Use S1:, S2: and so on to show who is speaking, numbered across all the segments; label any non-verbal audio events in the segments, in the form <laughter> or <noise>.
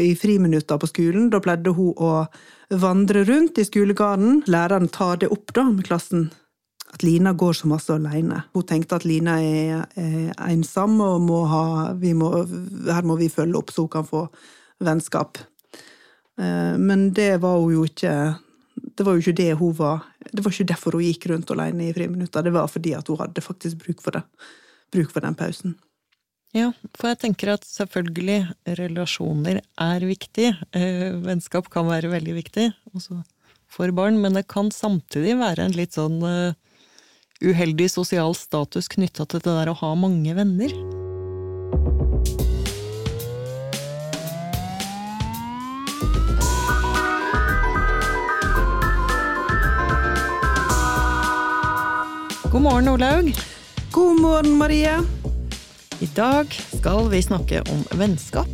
S1: I friminutta på skolen, da pleide hun å vandre rundt i skolegården. Læreren tar det opp da med klassen. At Lina går så masse alene. Hun tenkte at Lina er, er ensom, og må ha, må, her må vi følge opp så hun kan få vennskap. Eh, men det var hun jo ikke det var jo ikke det hun var Det var ikke derfor hun gikk rundt alene i friminutta, det var fordi at hun hadde faktisk bruk for det. Bruk for den pausen.
S2: Ja, for jeg tenker at selvfølgelig relasjoner er viktig. Eh, vennskap kan være veldig viktig også for barn, men det kan samtidig være en litt sånn uh, uheldig sosial status knytta til det der å ha mange venner. God morgen, Olaug.
S1: God morgen, Marie.
S2: I dag skal vi snakke om vennskap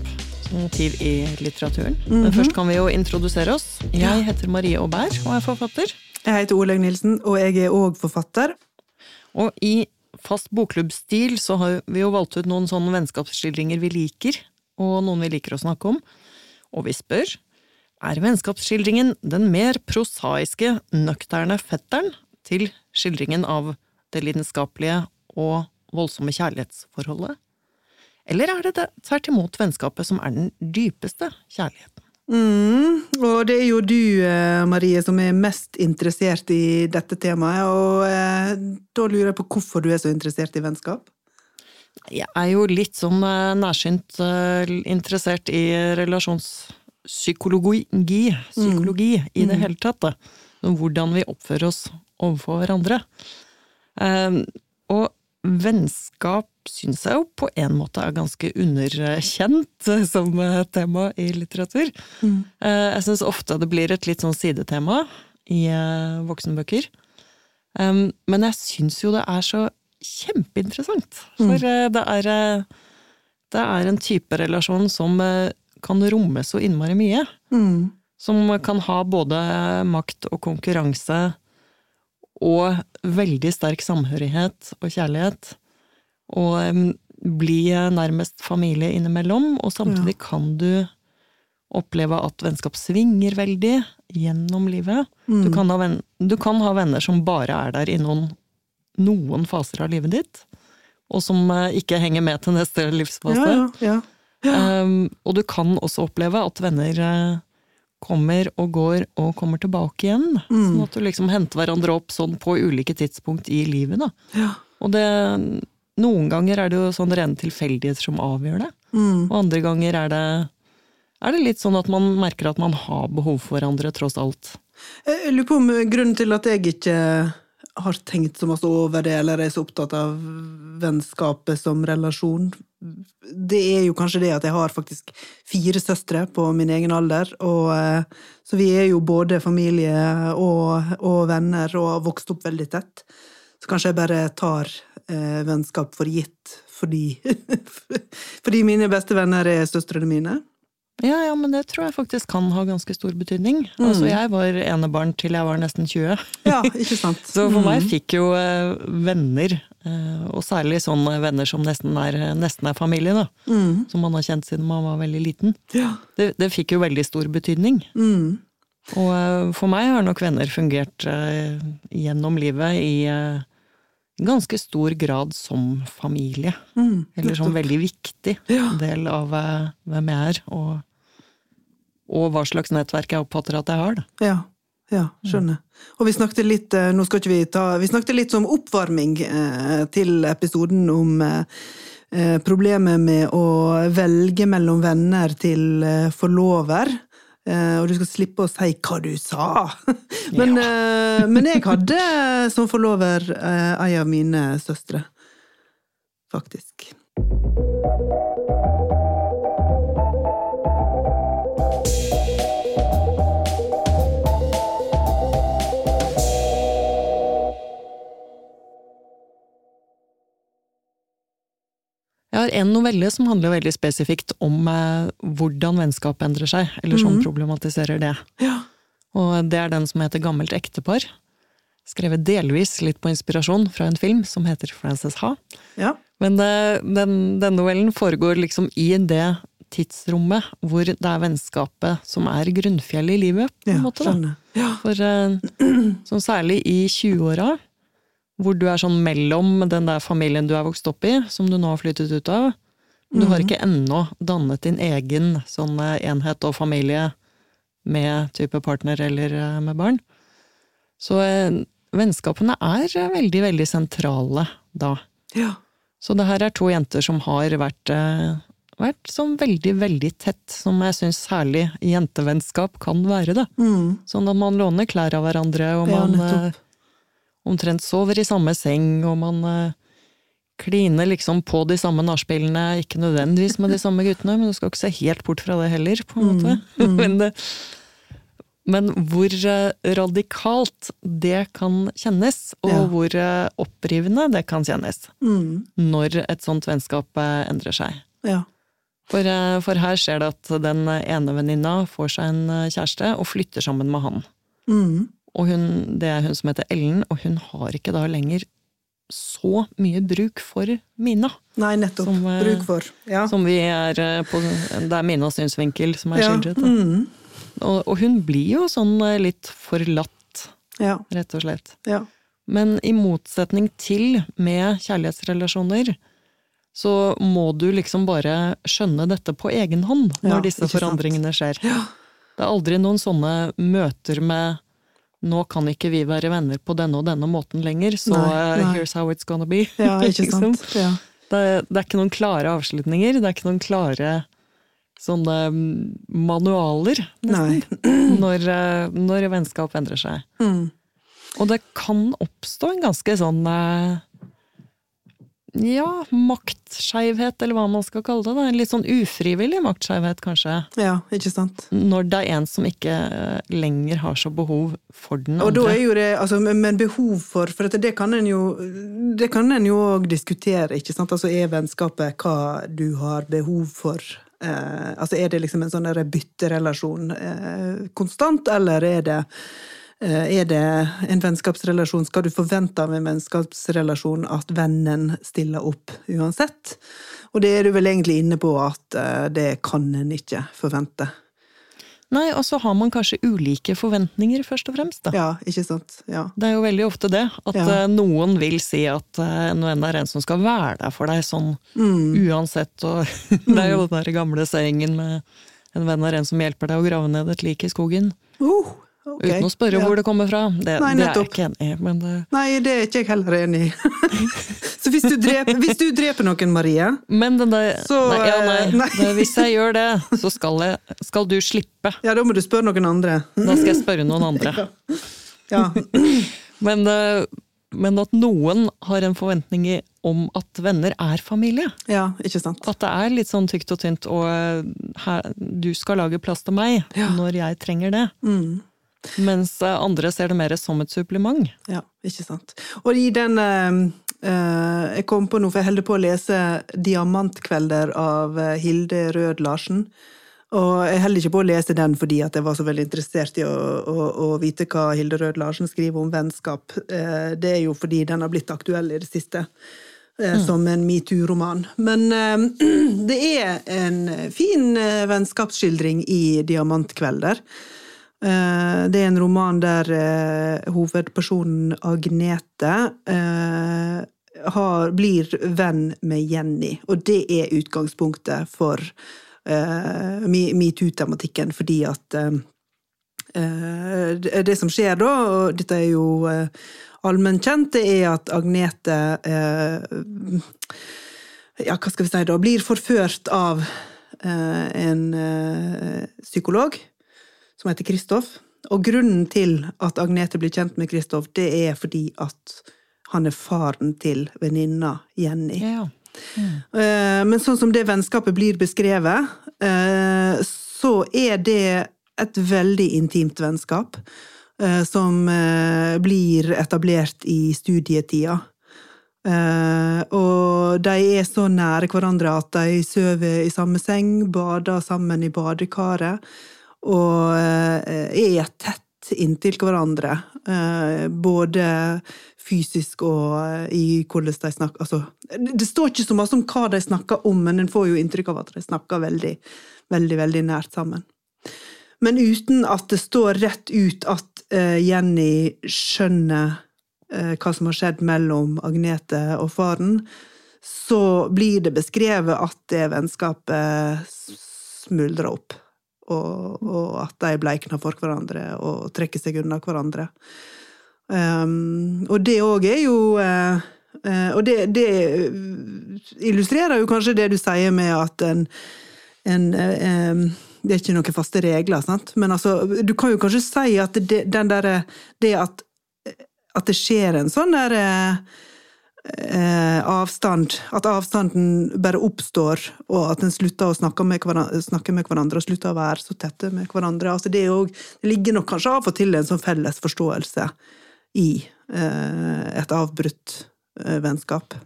S2: som motiv i litteraturen. Mm -hmm. Men først kan vi jo introdusere oss. Jeg heter Marie Aubert og er forfatter.
S1: Jeg heter Olaug Nilsen, og jeg er òg forfatter.
S2: Og i fast bokklubbstil så har vi jo valgt ut noen sånne vennskapsskildringer vi liker, og noen vi liker å snakke om. Og vi spør er vennskapsskildringen den mer prosaiske, nøkterne fetteren til skildringen av det lidenskapelige og voldsomme kjærlighetsforholdet? Eller er det, det tvert imot vennskapet som er den dypeste kjærligheten?
S1: Mm, og det er jo du, eh, Marie, som er mest interessert i dette temaet. Og eh, da lurer jeg på hvorfor du er så interessert i vennskap?
S2: Jeg er jo litt sånn eh, nærsynt interessert i relasjonspsykologi, psykologi mm. i det mm. hele tatt. Da. Hvordan vi oppfører oss overfor hverandre. Um, og vennskap syns jeg jo på en måte er ganske underkjent <laughs> som tema i litteratur. Mm. Eh, jeg syns ofte det blir et litt sånn sidetema i eh, voksenbøker. Men jeg syns jo det er så kjempeinteressant. For mm. Eh, det, er, det er en type relasjon som kan romme så innmari mye. Mm. Som kan ha både makt og konkurranse og veldig sterk samhørighet og kjærlighet. Og bli nærmest familie innimellom, og samtidig ja. kan du oppleve at vennskap svinger veldig gjennom livet. Mm. Du, kan venner, du, kan ha venner som bare er der i noen, noen faser av livet ditt, og som uh, ikke henger med til neste livsfase.
S1: Ja,
S2: ja, um, og du kan også oppleve at venner uh, kommer og går og kommer tilbake igjen. Mm. Sånn at du liksom henter hverandre opp sånn på ulike tidspunkt i livet. Da.
S1: Ja.
S2: Og det Noen ganger er det jo sånn rene tilfeldigheter som avgjør det. Mm. Og andre ganger er det, er det litt sånn at man merker at man har behov for hverandre tross alt.
S1: Jeg lurer på om grunnen til at jeg ikke har tenkt så masse over det, eller er så opptatt av vennskapet som relasjon. Det er jo kanskje det at jeg har faktisk fire søstre på min egen alder, og, eh, så vi er jo både familie og, og, venner og har vokst opp veldig tett. Så kanskje jeg bare tar eh, vennskap for gitt fordi, <laughs> fordi mine beste venner er søstrene mine.
S2: Ja, ja, men det tror jeg faktisk kan ha ganske stor betydning. Mm. Altså, jeg var enebarn til jeg var nesten 20.
S1: Ja, <laughs> ikke sant.
S2: så for meg mm. fikk jo eh, venner, eh, og særlig sånne venner som nesten er, nesten er familie, da. Mm. Som man har kjent siden man var veldig liten.
S1: Ja.
S2: Det, det, fikk jo veldig stor betydning.
S1: Mm.
S2: Og eh, for meg har nok venner fungert gjennom livet i ganske stor grad som familie.
S1: Mm,
S2: Eller som veldig viktig
S1: ja.
S2: del av hvem jeg er. og og hva slags nettverk jeg oppfatter at jeg har. Da.
S1: Ja, ja, skjønner. Og vi snakket litt eh, nå skal ikke vi ta, vi snakket litt om oppvarming eh, til episoden om eh, eh, problemet med å velge mellom venner til eh, forlover. Eh, og du skal slippe å si hva du sa. <laughs> men, ja. men jeg hadde som forlover ei av mine søstre. Faktisk.
S2: Jeg har en novelle som handler veldig spesifikt om eh, hvordan vennskap endrer seg, eller som mm. problematiserer det.
S1: Ja.
S2: Og det er den som heter Gammelt ektepar. Skrevet delvis litt på inspirasjon fra en film som heter Frances Ha.
S1: Ja.
S2: Men det, den, den, novellen foregår liksom i det tidsrommet hvor det er vennskapet som er grunnfjellet i livet, på en
S1: Ja,
S2: måte. da.
S1: Ja.
S2: For eh, <clears throat> særlig i 20-åra, hvor du er sånn mellom den der familien du er vokst opp i, som du nå har flyttet ut av. Du har ikke ennå dannet din egen sånn eh, enhet og familie med type partner eller eh, med barn. Så eh, vennskapene er veldig, veldig sentrale da.
S1: Ja.
S2: Så det her er to jenter som har vært, vært sånn veldig, veldig tett, som jeg syns særlig jentevennskap kan være, da.
S1: Mm.
S2: Sånn at man låner klær av hverandre, og man
S1: nettopp.
S2: Omtrent sover i samme seng, og man eh, kliner liksom på de samme nachspielene, ikke nødvendigvis med de samme guttene, men du skal ikke se helt bort fra det heller, på en måte. <laughs> men, det, men hvor eh, radikalt det kan kjennes, og
S1: Ja.
S2: hvor eh, opprivende det kan kjennes,
S1: Mm.
S2: når et sånt vennskap endrer seg.
S1: Ja.
S2: For, for her skjer det at den ene venninna får seg en kjæreste og flytter sammen med han. Og hun, det er hun som heter Ellen, og hun har ikke da lenger så mye bruk for Mina.
S1: Nei, nettopp.
S2: Som, eh,
S1: Bruk for. Ja.
S2: Som vi er eh, på Det er Minas synsvinkel som er
S1: ja.
S2: skildret.
S1: Mm.
S2: Og, og hun blir jo sånn eh, litt forlatt,
S1: ja.
S2: rett og slett.
S1: Ja.
S2: Men i motsetning til med kjærlighetsrelasjoner, så må du liksom bare skjønne dette på egen hånd når
S1: Ja,
S2: disse forandringene skjer.
S1: Ja.
S2: Det er aldri noen sånne møter med nå kan ikke vi være venner på denne og denne måten lenger, så
S1: Nei,
S2: eh,
S1: nei.
S2: here's how it's gonna be.
S1: ja, ikke <laughs>
S2: Liksom.
S1: sant. Ja.
S2: Det, det er ikke noen klare avslutninger, det er ikke noen klare sånne mm, manualer,
S1: nesten, <clears throat>
S2: når, eh, når vennskap endrer seg.
S1: Mm.
S2: Og det kan oppstå en ganske sånn eh, ja, maktskeivhet, eller hva man skal kalle det. Da. En litt sånn ufrivillig maktskeivhet, kanskje.
S1: Ja, ikke sant.
S2: Når det er en som ikke lenger har så behov for den
S1: Og da er jo det, altså, men behov for For det kan en jo det kan en jo òg diskutere, ikke sant. Altså er vennskapet hva du har behov for? Eh, altså er det liksom en sånn bytterelasjon eh, konstant, eller er det er det en vennskapsrelasjon? Skal du forvente av en vennskapsrelasjon at vennen stiller opp uansett? Og det er du vel egentlig inne på at eh, det kan en ikke forvente.
S2: Nei, og så har man kanskje ulike forventninger, først og fremst. Da.
S1: Ja, ikke sant? Ja.
S2: Det er jo veldig ofte det, at
S1: Ja.
S2: eh, noen vil si at en venn er en som skal være der for deg sånn
S1: Mm.
S2: uansett, og <laughs> det er jo den der gamle sayingen med en venn er en som hjelper deg å grave ned et lik i skogen.
S1: Uh, ok.
S2: Uten å spørre
S1: Ja.
S2: hvor det kommer fra. Det,
S1: Nei,
S2: det er jeg ikke enig i, men det,
S1: Nei, det er ikke jeg heller enig i. <laughs> så hvis du, dreper, hvis du dreper noen, Marie
S2: Men den der
S1: Så,
S2: nei, ja, nei,
S1: eh, nei.
S2: Det, Hvis jeg gjør det, så skal, jeg, skal du slippe.
S1: Ja, da må du spørre noen andre.
S2: Da skal jeg spørre noen andre. <laughs>
S1: Ja. <clears throat>
S2: Men, eh, men at noen har en forventning om at venner er familie.
S1: ja, ikke sant.
S2: At det er litt sånn tykt og tynt, og eh, her, du skal lage plass til meg når jeg trenger det.
S1: Mm.
S2: Mens eh, andre ser det mer som et supplement.
S1: Ja, ikke sant. Og i den eh, Jeg kom på noe, for jeg holder på å lese 'Diamantkvelder' av Hilde Rød Larsen. Og jeg holder ikke på å lese den fordi at jeg var så veldig interessert i å, å, å vite hva Hilde Rød Larsen skriver om vennskap. Uh, Det er jo fordi den har blitt aktuell i det siste. eh, Som en metoo-roman. Men <clears throat> det er en fin vennskapsskildring i 'Diamantkvelder'. Eh, Det er en roman der eh, hovedpersonen Agnete eh, har, blir venn med Jenny, og det er utgangspunktet for metoo-tematikken, fordi at det- som skjer da, og dette er jo eh, allmenn kjent, det er at Agnete ja, hva skal vi si da, blir forført av en psykolog som heter Kristoff. Og grunnen til at Agnete blir kjent med Kristoff, det er fordi at han er faren til venninna Jenny.
S2: Ja.
S1: Eh, Men sånn som det vennskapet blir beskrevet, eh, så er det et veldig intimt vennskap. eh, Som blir etablert i studietida. Og de er så nære hverandre at de sover i samme seng, bader sammen i badekaret, og eh, er tett inntil hverandre. eh, Både fysisk og eh, i hvordan de snakker altså, Det står ikke så mye om hva de snakker om, men en får jo inntrykk av at de snakker veldig, veldig, veldig nært sammen. Men uten at det står rett ut at Jenny skjønner hva som har skjedd mellom Agnete og faren, så blir det beskrevet at det vennskapet smuldrer opp. Og, og at de bleikner for hverandre og trekker seg unna hverandre. Um, og det òg er jo uh, Og det, det, illustrerer jo kanskje det du sier med at en, en uh, Det er ikke noen faste regler, sant? men altså, du kan jo kanskje si at det, der, det at, at det skjer en sånn der avstand, at avstanden bare oppstår, og at en slutter å snakke med, snakke med hverandre og slutter å være så tette med hverandre. Altså det, jo, det ligger nok kanskje av og til en sånn felles forståelse i eh, et avbrutt eh, vennskap.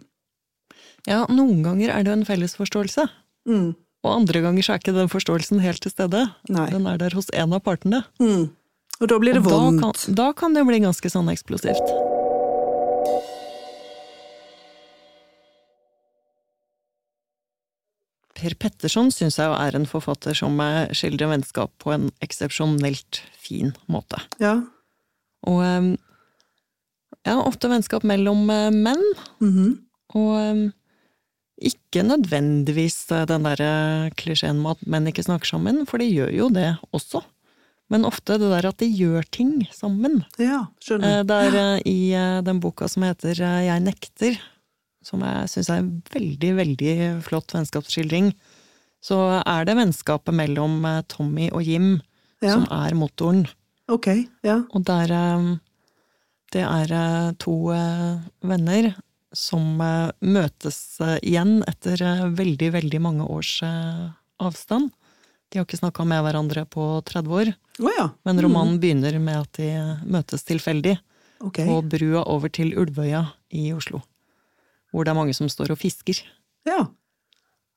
S2: Ja, noen ganger er det jo en felles forståelse.
S1: Mm.
S2: Og andre ganger så er ikke den forståelsen helt til stede.
S1: Nei.
S2: Den er der hos en av partene.
S1: Mm. Og da blir det
S2: Og da
S1: vondt.
S2: kan, da kan det bli ganske sånn eksplosivt. Per Petterson syns jeg jo er en forfatter som eh, skildrer vennskap på en eksepsjonelt fin måte.
S1: Ja.
S2: Og eh, ja, ofte vennskap mellom menn. menn,
S1: -hmm.
S2: og eh, ikke nødvendigvis eh, den derre klisjeen med at menn ikke snakker sammen, for de gjør jo det også. Men ofte det der at de gjør ting sammen.
S1: ja, skjønner.
S2: Eh, Det er eh, i eh, den boka som heter eh, Jeg nekter, som jeg syns er en veldig, veldig flott vennskapsskildring, så er det vennskapet mellom eh, Tommy og Jim
S1: Ja,
S2: som er motoren.
S1: ok. Ja.
S2: Og der eh, Det er eh, to venner som møtes igjen etter veldig, veldig mange års avstand. De har ikke snakka med hverandre på 30 år,
S1: oh, ja.
S2: men romanen begynner med at de møtes tilfeldig
S1: okay.
S2: på brua over til Ulvøya i Oslo. Hvor det er mange som står og fisker.
S1: Ja.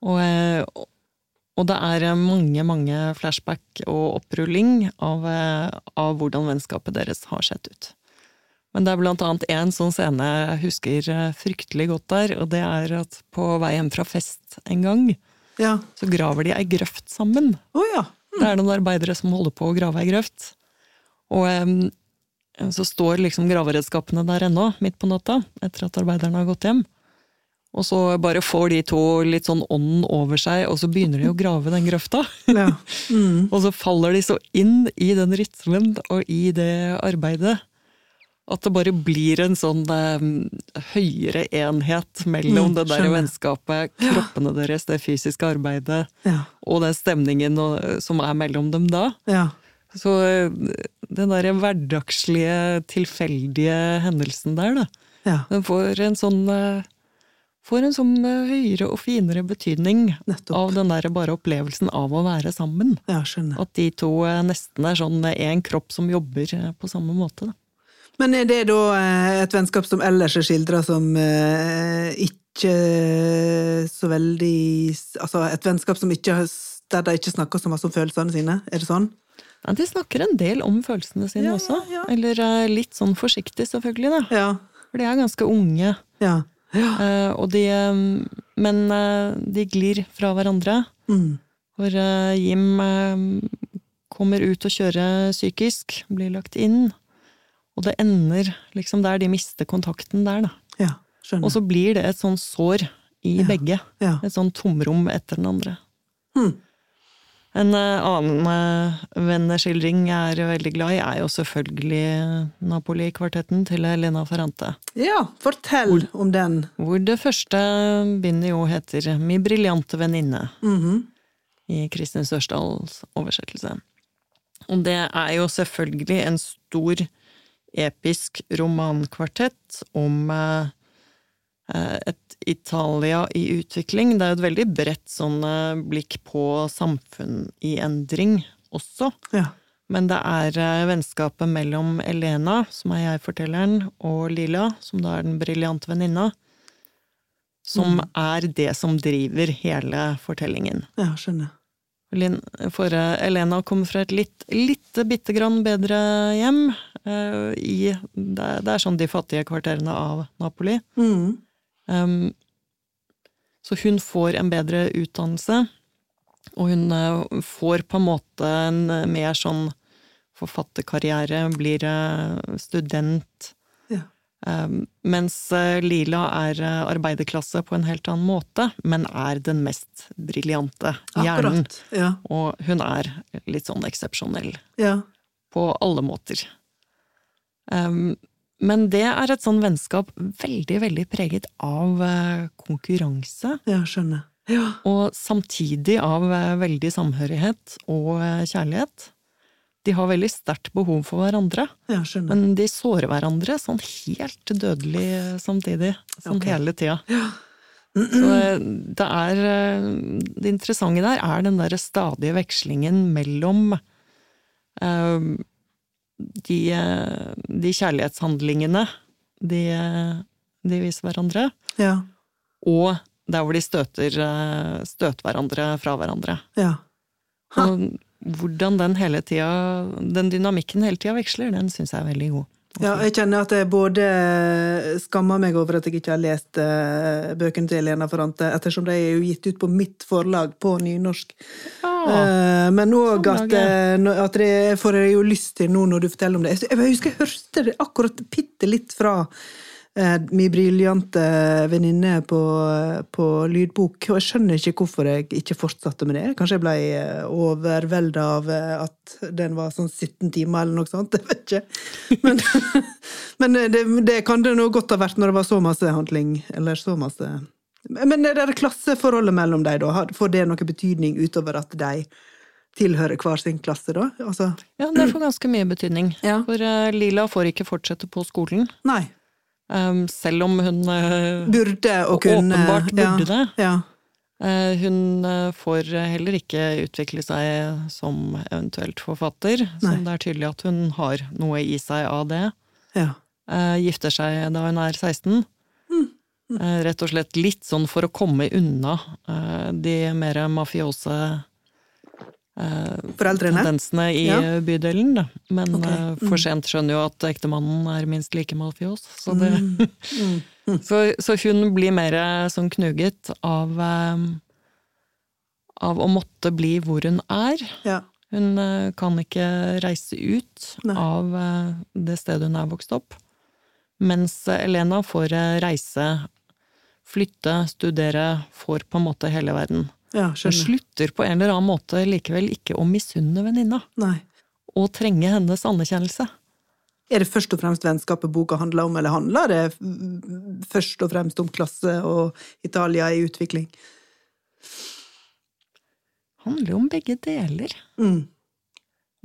S2: Og, eh, og det er eh, mange, mange flashback og opprulling av, eh, av hvordan vennskapet deres har sett ut. Men det er blant annet en sånn scene jeg husker fryktelig godt der, og det er at på vei hjem fra fest en gang,
S1: Ja.
S2: så graver de ei grøft sammen.
S1: Oh, ja.
S2: Det er noen arbeidere som holder på å grave ei grøft. Og um, så står liksom graveredskapene der ennå, midt på natta, etter at arbeiderne har gått hjem. Og så bare får de to litt sånn ånden over seg, og så begynner de å grave den grøfta. <laughs>
S1: ja. Mm. <laughs>
S2: Og så faller de så inn i den rytmen og i det arbeidet at det bare blir en sånn eh, høyere enhet mellom
S1: Mm,
S2: det der
S1: skjønner.
S2: vennskapet, kroppene deres, det fysiske arbeidet
S1: Ja.
S2: og den stemningen som er mellom dem da.
S1: Ja.
S2: Så eh, den derre hverdagslige, tilfeldige hendelsen der, da,
S1: Ja.
S2: den får en sånn eh, Får en sånn eh, høyere og finere betydning
S1: Nettopp.
S2: av den der bare opplevelsen av å være sammen.
S1: Ja, skjønner.
S2: At de to eh, nesten er sånn én kropp som jobber eh, på samme måte. Da.
S1: Men er det da eh, et vennskap som ellers er skildra som eh, ikke så veldig Altså et vennskap som ikke der de ikke snakker så masse om følelsene sine? Er det sånn?
S2: Ja, de snakker en del om følelsene sine
S1: Ja,
S2: også.
S1: ja.
S2: Eller eh, litt sånn forsiktig, selvfølgelig, da.
S1: Ja.
S2: For de er ganske unge.
S1: Ja. Ja.
S2: Eh, og de eh, Men eh, de glir fra hverandre.
S1: Mm.
S2: Hvor Jim kommer ut og kjører psykisk, blir lagt inn. Og det ender liksom der de mister kontakten der, da.
S1: ja.
S2: Og så blir det et sånn sår i
S1: Ja.
S2: begge.
S1: ja.
S2: Et sånn tomrom etter den andre.
S1: Hm.
S2: En eh, annen uh, venneskildring jeg er veldig glad i, er jo selvfølgelig Napoli-kvartetten til Elena Ferrante.
S1: ja, fortell om den.
S2: Hvor det første bindet jo heter Mi briljante venninne,
S1: Mhm.
S2: i Kristin Sørsdals oversettelse. Og det er jo selvfølgelig en stor, episk romankvartett om eh, eh, et Italia i utvikling. Det er jo et veldig bredt sånn eh, blikk på samfunn i endring også.
S1: Ja.
S2: Men det er eh, vennskapet mellom Elena, som er jeg-fortelleren, og Lila, som da er den briljante venninna, som er det som driver hele fortellingen.
S1: ja, skjønner.
S2: For eh, Elena kommer fra et litt, lite bitte grann bedre hjem. eh, i det det er sånn de fattige kvarterene av Napoli.
S1: Mm.
S2: Um, så hun får en bedre utdannelse, og hun eh, får på en måte en eh, mer sånn forfatterkarriere, blir eh, student.
S1: Ja.
S2: Um, mens Lila er arbeiderklasse på en helt annen måte, men er den mest briljante hjernen.
S1: Akkurat. Ja.
S2: Og hun er litt sånn eksepsjonell
S1: Ja.
S2: på alle måter. Um, men det er et sånn vennskap veldig, veldig preget av eh, konkurranse.
S1: ja, skjønner. Ja.
S2: Og samtidig av eh, veldig samhørighet og eh, kjærlighet. De har veldig sterkt behov for hverandre,
S1: ja, skjønner.
S2: men de sårer hverandre sånn helt dødelig samtidig. Sånn
S1: okay.
S2: hele tida. Så eh, det er Det interessante der er den derre stadige vekslingen mellom eh, de, eh, de kjærlighetshandlingene de, eh, de viser hverandre,
S1: Ja.
S2: og der hvor de støter, eh, støter hverandre fra hverandre.
S1: Ja.
S2: Og hvordan den hele tida, den dynamikken hele tida veksler, den syns jeg er veldig god.
S1: Ja, jeg kjenner at jeg både skammer meg over at jeg ikke har lest eh, bøkene til Elena Ferrante, ettersom de er jo gitt ut på mitt forlag på nynorsk. Eh, men òg at,
S2: Forlaget.
S1: eh, at det får jeg jo lyst til nå når du forteller om det. Jeg husker jeg hørte det akkurat bitte litt fra min briljante venninne på, på lydbok, og jeg skjønner ikke hvorfor jeg ikke fortsatte med det. Kanskje jeg ble eh, overvelda av eh, at den var sånn 17 timer eller noe sånt, <laughs> jeg vet ikke. Men, <laughs> men det, det kan det nå godt ha vært når det var så masse handling, eller så masse Men det der klasseforholdet mellom dem, da, får det noe betydning utover at de tilhører hver sin klasse, da? Altså,
S2: Ja, det får ganske mye betydning.
S1: Ja.
S2: For eh, Lila får ikke fortsette på skolen,
S1: nei.
S2: Um, selv om hun eh,
S1: Burde og kunne
S2: Åpenbart burde det.
S1: Ja.
S2: Uh, Hun eh, får heller ikke utvikle seg som eventuelt forfatter,
S1: Nei.
S2: det er tydelig at hun har noe i seg av det.
S1: ja.
S2: Uh, Gifter seg da hun er 16.
S1: Mm.
S2: Eh, Rett og slett litt sånn for å komme unna de mer mafiose
S1: Foreldrene?
S2: tendensene i
S1: Ja.
S2: bydelen. Da. Men
S1: okay.
S2: mm. for sent skjønner jo at ektemannen er minst like mafios. Så, det, <laughs>
S1: Mm. Mm.
S2: så, så hun blir mer sånn knuget av eh, av å måtte bli hvor hun er.
S1: Ja.
S2: Hun eh, kan ikke reise ut
S1: Nei.
S2: av eh, det stedet hun er vokst opp. Mens eh, Elena får eh, reise, flytte, studere, får på en måte hele verden.
S1: Ja,
S2: Hun slutter på en eller annen måte likevel ikke å misunne venninna, og trenge hennes anerkjennelse.
S1: Er det først og fremst vennskapet boka handler om, eller handler det først og fremst om klasse og Italia i utvikling?
S2: Det handler jo om begge deler.
S1: Mm.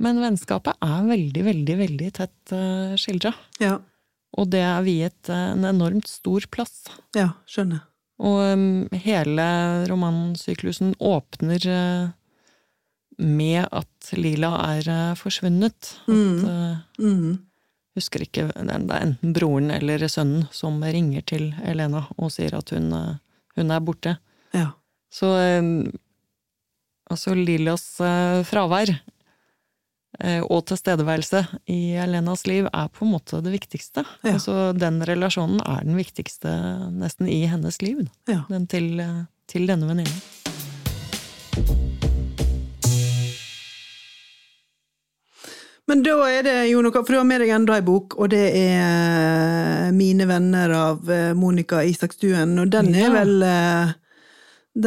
S2: Men vennskapet er veldig, veldig, veldig tett uh, skildra.
S1: Ja.
S2: Og det er viet eh, en enormt stor plass.
S1: ja, skjønner.
S2: Og um, hele romansyklusen åpner uh, med at Lila er uh, forsvunnet. At,
S1: Mm.
S2: uh,
S1: Mm.
S2: husker ikke, det er enten broren eller sønnen som ringer til Elena og sier at hun, hun er borte.
S1: Ja.
S2: Så um, altså Lilas fravær og tilstedeværelse i Elenas liv er på en måte det viktigste.
S1: Ja.
S2: Altså Den relasjonen er den viktigste nesten i hennes liv.
S1: ja.
S2: Den til, til denne venninnen.
S1: Men da er det jo noe, for du har med deg enda ei bok, og det er Mine venner av eh, Monica Isakstuen, og den er vel eh,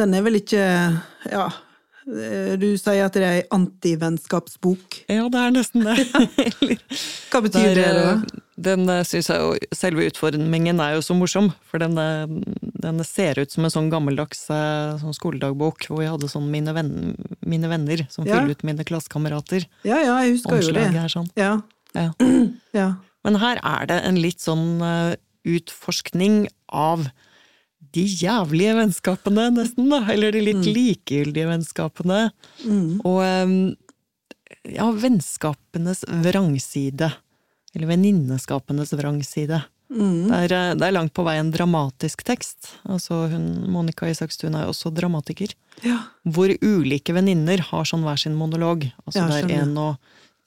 S1: Den er vel ikke Ja, eh, du sier at det er ei antivennskapsbok.
S2: Ja, det er nesten det. <laughs>
S1: Hva betyr det, da?
S2: eh, Den eh, synes jeg jo Selve utformingen er jo så morsom, for den, eh, den ser ut som en sånn gammeldags eh, sånn skoledagbok, hvor vi hadde sånn mine, venn, mine venner som
S1: Ja.
S2: fyller ut mine klassekamerater.
S1: Ja, ja, jeg husker jo det.
S2: Sånn.
S1: Ja.
S2: Ja. <clears throat>
S1: ja.
S2: Men her er det en litt sånn eh, utforskning av de jævlige vennskapene, nesten, da. Eller de litt likegyldige vennskapene.
S1: Mm.
S2: Og eh, ja, vennskapenes vrangside. Eller venninneskapenes vrangside.
S1: Mm.
S2: Det, er, eh, det er langt på vei en dramatisk tekst. Altså hun, Monica Isakstuen er jo også dramatiker.
S1: ja.
S2: Hvor ulike venninner har sånn hver sin monolog. Altså
S1: Ja,
S2: det er en å,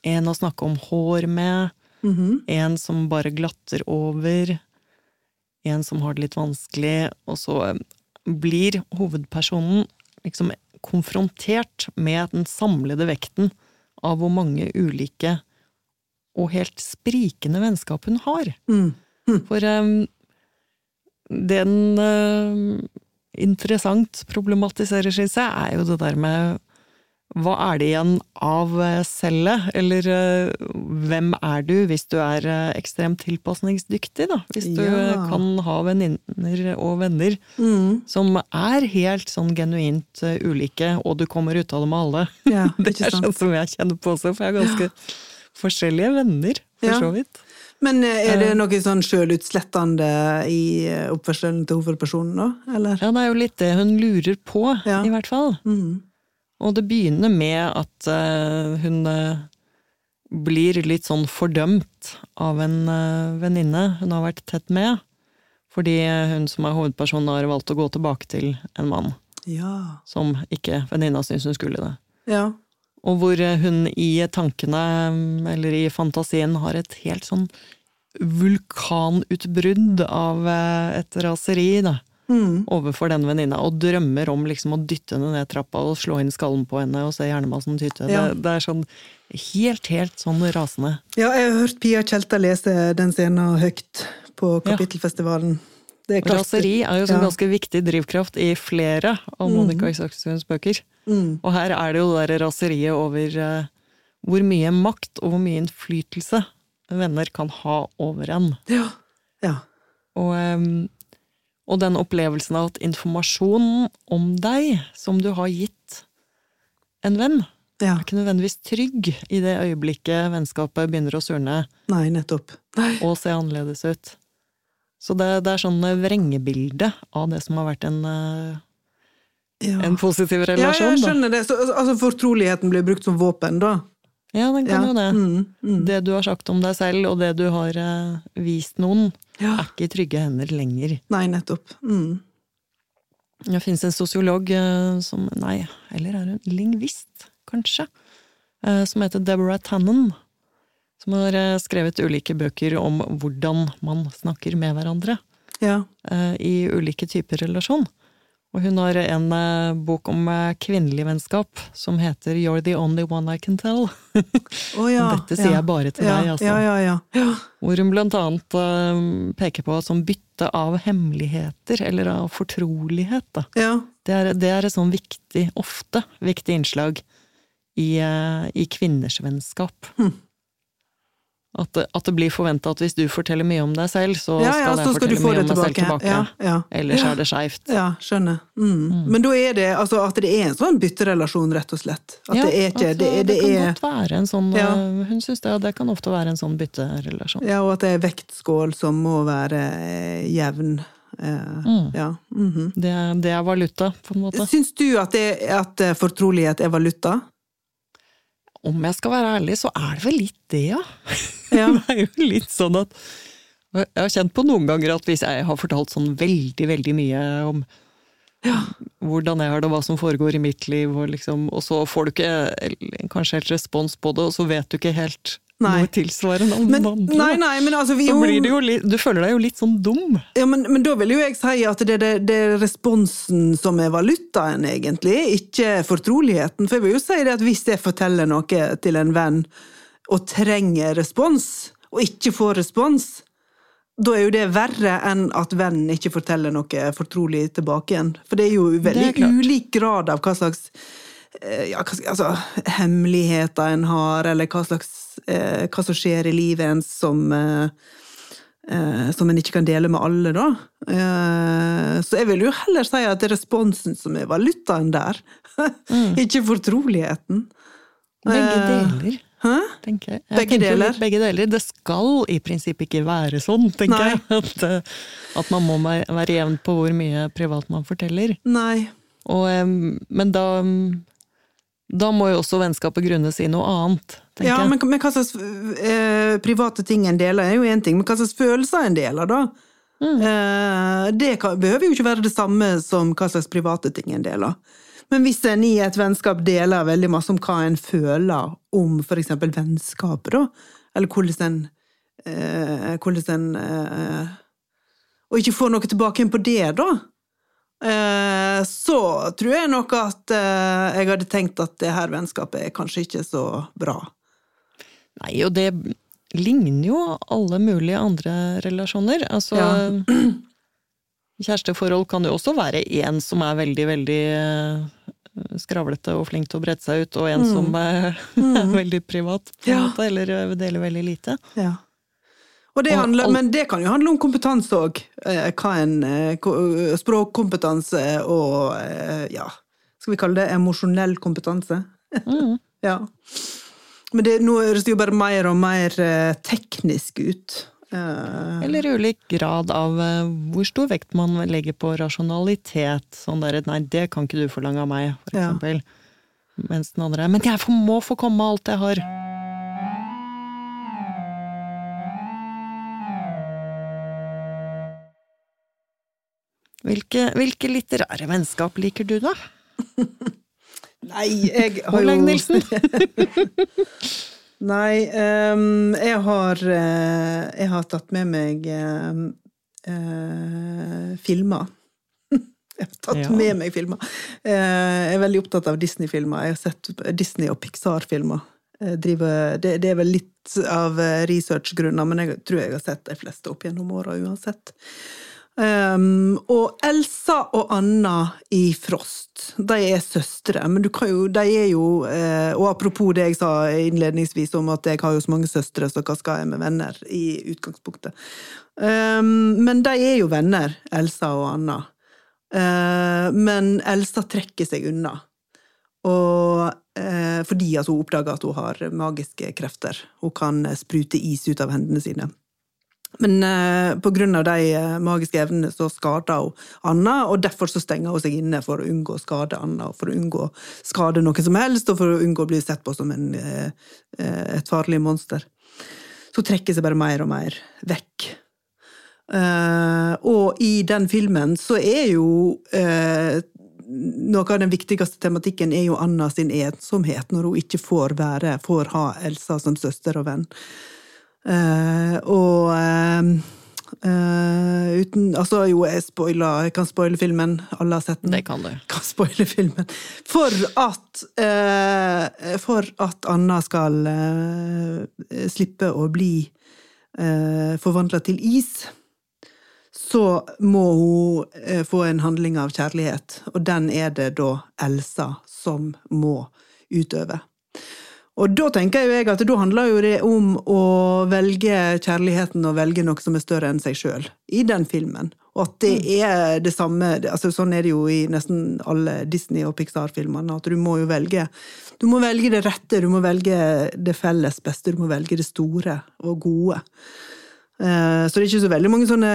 S2: en å snakke om hår med,
S1: Mhm.
S2: En som bare glatter over. En som har det litt vanskelig. Og så eh, blir hovedpersonen liksom konfrontert med den samlede vekten av hvor mange ulike og helt sprikende vennskap hun har.
S1: Mm.
S2: For um, den uh, interessant problematiserer, jeg, er jo det der med hva er det igjen av eh, cellet? Eller eh, hvem er du hvis du er eh, ekstremt tilpasningsdyktig, da? Hvis du
S1: Ja.
S2: kan ha venninner og venner
S1: Mm.
S2: som er helt sånn genuint ulike, og du kommer ut av det med alle.
S1: Ja, <laughs>
S2: Det er sånn som jeg kjenner på også, for jeg har ganske forskjellige venner, for
S1: Ja.
S2: så vidt.
S1: Men er det noe sånn sjølutslettende i oppførselen til hovedpersonen, da? Eller?
S2: Ja, det er jo litt det hun lurer på,
S1: Ja.
S2: i hvert fall.
S1: Mm.
S2: Og det begynner med at eh, hun eh, blir litt sånn fordømt av en eh, venninne hun har vært tett med. Fordi hun som er hovedpersonen har valgt å gå tilbake til en mann
S1: Ja.
S2: som ikke venninna syns hun skulle det.
S1: Ja.
S2: Og hvor hun i tankene, mm, eller i fantasien, har et helt sånn vulkanutbrudd av et raseri, da.
S1: Mm.
S2: overfor den venninna, og drømmer om liksom å dytte henne ned trappa og slå inn skallen på henne og se hjernemassen tyte.
S1: Ja.
S2: Det, det er sånn helt, helt sånn rasende.
S1: ja, jeg har hørt Pia Tjelta lese den scenen høyt på Kapittelfestivalen. Det er.
S2: Raseri er jo en
S1: Ja.
S2: ganske viktig drivkraft i flere av Monica Isakssons bøker.
S1: Mm.
S2: Og her er det jo det der raseriet over uh, hvor mye makt og hvor mye innflytelse venner kan ha over en.
S1: Ja. ja.
S2: Og, em, og den opplevelsen av at informasjonen om deg, som du har gitt en venn,
S1: Ja.
S2: er ikke nødvendigvis trygg i det øyeblikket vennskapet begynner å surne
S1: Nei, nettopp. Nei.
S2: og se annerledes ut. Så det, det er sånn vrengebilde av det som har vært en, eh,
S1: Ja.
S2: en positiv
S1: ja,
S2: relasjon.
S1: jeg
S2: da.
S1: skjønner det. Så, altså, fortroligheten blir brukt som våpen, da.
S2: Ja, den kan
S1: Ja.
S2: jo det.
S1: Mm. Mm.
S2: Det du har sagt om deg selv, og det du har eh, vist noen,
S1: Ja.
S2: er ikke i trygge hender lenger.
S1: Nei, nettopp. Mm.
S2: Det finnes en sosiolog eh, som Nei, eller er hun lingvist, kanskje? eh, Som heter Deborah Tannen. Som har eh, skrevet ulike bøker om hvordan man snakker med hverandre
S1: Ja.
S2: eh, i ulike typer relasjon. Og hun har en eh, bok om eh, kvinnelig vennskap som heter You're the only one I can tell.
S1: Oh, ja. <laughs>
S2: Dette sier
S1: ja.
S2: jeg bare til
S1: ja.
S2: deg, altså.
S1: Ja, ja, ja. ja.
S2: Hvor hun blant annet eh, peker på sånn bytte av hemmeligheter, eller av fortrolighet. Det er, det er et sånn viktig, ofte viktig innslag i, i kvinners vennskap.
S1: Hm.
S2: At, det- at det blir forventa at hvis du forteller mye om deg selv, så
S1: ja,
S2: skal jeg
S1: så skal
S2: fortelle mye
S1: det
S2: om meg selv
S1: tilbake. Ja, ja.
S2: Ellers
S1: ja.
S2: er det skeivt.
S1: Ja, skjønner. Mm. Men da er det altså at det er en sånn bytterelasjon, rett og slett. At det er ikke
S2: altså,
S1: Det, er- det
S2: kan
S1: er
S2: godt være en sånn
S1: Ja.
S2: eh, Hun syns det, og det kan ofte være en sånn bytterelasjon.
S1: Ja, og at det er vektskål som må være eh, jevn. Eh,
S2: Mm.
S1: Ja. -hmm.
S2: Det, er- det er valuta, på en måte.
S1: Syns du at, det, at fortrolighet er valuta?
S2: Om jeg skal være ærlig, så er det vel litt det, ja. <laughs>
S1: Ja.
S2: Det er jo litt sånn at Jeg har kjent på noen ganger at hvis jeg har fortalt sånn veldig, veldig mye om hvordan jeg har det, hva som foregår i mitt liv, og, liksom, og så får du ikke kanskje helt respons på det, og så vet du ikke helt
S1: Nei.
S2: noe tilsvarende
S1: Men, nei, nei, men altså vi jo,
S2: litt, du føler deg jo litt sånn dum.
S1: ja, men, men da vil jo jeg si at det, er responsen som er valutaen, egentlig, ikke fortroligheten. For jeg vil jo si det at hvis jeg forteller noe til en venn, og trenger respons, og ikke får respons, da er jo det verre enn at vennen ikke forteller noe fortrolig tilbake igjen. For det er jo veldig
S2: er
S1: ulik grad av hva slags eh, ja, hva, altså, hemmeligheter en har, eller hva, slags, hva som skjer i livet ens som eh, eh, som en ikke kan dele med alle, da. Eh, så jeg vil jo heller si at det er responsen som er valutaen der, <laughs> ikke fortroligheten.
S2: Begge
S1: Eh,
S2: deler,
S1: Hæ?
S2: tenker jeg. jeg
S1: Begge deler?
S2: Begge deler. Det skal i prinsippet ikke være sånn, tenker
S1: Nei.
S2: jeg. <laughs> At, eh, at man må være jevn på hvor mye privat man forteller.
S1: Nei.
S2: Og, men da Da må jo også vennskapet grunnes i noe annet, tenker
S1: Ja,
S2: jeg.
S1: men, men hva slags eh, private ting en deler, er jo én ting, men hva slags følelser en deler, da?
S2: Mm.
S1: Eh, det kan, behøver jo ikke være det samme som hva slags private ting en deler. Men hvis en i et vennskap deler veldig masse om hva en føler om eksempel vennskapet, da, eller hvordan en eh, hvordan en eh, Og ikke får noe tilbake igjen på det, da. Eh, så tror jeg nok at eh, jeg hadde tenkt at det her vennskapet er kanskje ikke så bra.
S2: Nei, og det ligner jo alle mulige andre relasjoner. Altså
S1: Ja. <clears throat>
S2: Kjæresteforhold kan jo også være en som er veldig, veldig eh, skravlete og flink til å brette seg ut, og en som er, er <laughs> veldig privat, på
S1: Ja.
S2: måte, eller deler veldig lite.
S1: Ja. Det handler, men det kan jo handle om kompetanse òg. Hva eh, Språkkompetanse og eh, ja, skal vi kalle det emosjonell kompetanse?
S2: Mm. <laughs>
S1: Ja. Men det, nå høres det jo bare mer og mer eh, teknisk ut. Eh,
S2: Eller ulik grad av eh, hvor stor vekt man legger på rasjonalitet. Sånn der, nei, det kan ikke du forlange av meg, for
S1: Ja.
S2: Mens den andre er men jeg må få komme med alt jeg har. Hvilke, hvilke litterære vennskap liker du, da? <laughs>
S1: Nei, jeg har
S2: Olaug
S1: jo
S2: Nilsen? <laughs>
S1: Nei, um, jeg har uh, Jeg har tatt med meg uh, uh, filmer. <laughs> Jeg har tatt
S2: Ja.
S1: med meg filmer. Eh, jeg er veldig opptatt av Disney-filmer. Jeg har sett Disney- og Pixar-filmer. Driver- Det, det er vel litt av researchgrunner, men jeg tror jeg har sett de fleste opp gjennom åra uansett. Um, og Elsa og Anna i Frost, de er søstre, men du kan jo, de er jo uh, Og apropos det jeg sa innledningsvis om at jeg har jo så mange søstre, så hva skal jeg med venner, i utgangspunktet. Um, men de er jo venner, Elsa og Anna. Uh, men Elsa trekker seg unna. Og uh, fordi at hun oppdager at hun har magiske krefter. Hun kan sprute is ut av hendene sine. Men eh, av de eh, magiske evnene så skader hun Anna, og derfor så stenger hun seg inne for å unngå å skade Anna, for å unngå å skade noe som helst, og for å unngå å bli sett på som en, eh, eh, et farlig monster. Så hun trekker seg bare mer og mer vekk. Og i den filmen så er jo noe av den viktigste tematikken er jo Anna sin ensomhet, når hun ikke får være, får ha Elsa som søster og venn. Eh, og uh, uten Altså, jo, jeg spoiler, jeg kan spoile filmen. Alle har sett den.
S2: Det kan du. <laughs>
S1: kan spoile filmen. For at uh, For at Anna skal slippe å bli uh, forvandla til is, så må hun få en handling av kjærlighet, og den er det da Elsa som må utøve. Og da tenker jo jeg at da handler jo det om å velge kjærligheten og velge noe som er større enn seg sjøl, i den filmen. Og at det er det samme altså Sånn er det jo i nesten alle Disney- og Pixar-filmene, at du må jo velge Du må velge det rette, du må velge det felles beste, du må velge det store og gode. Eh, Så det er ikke så veldig mange sånne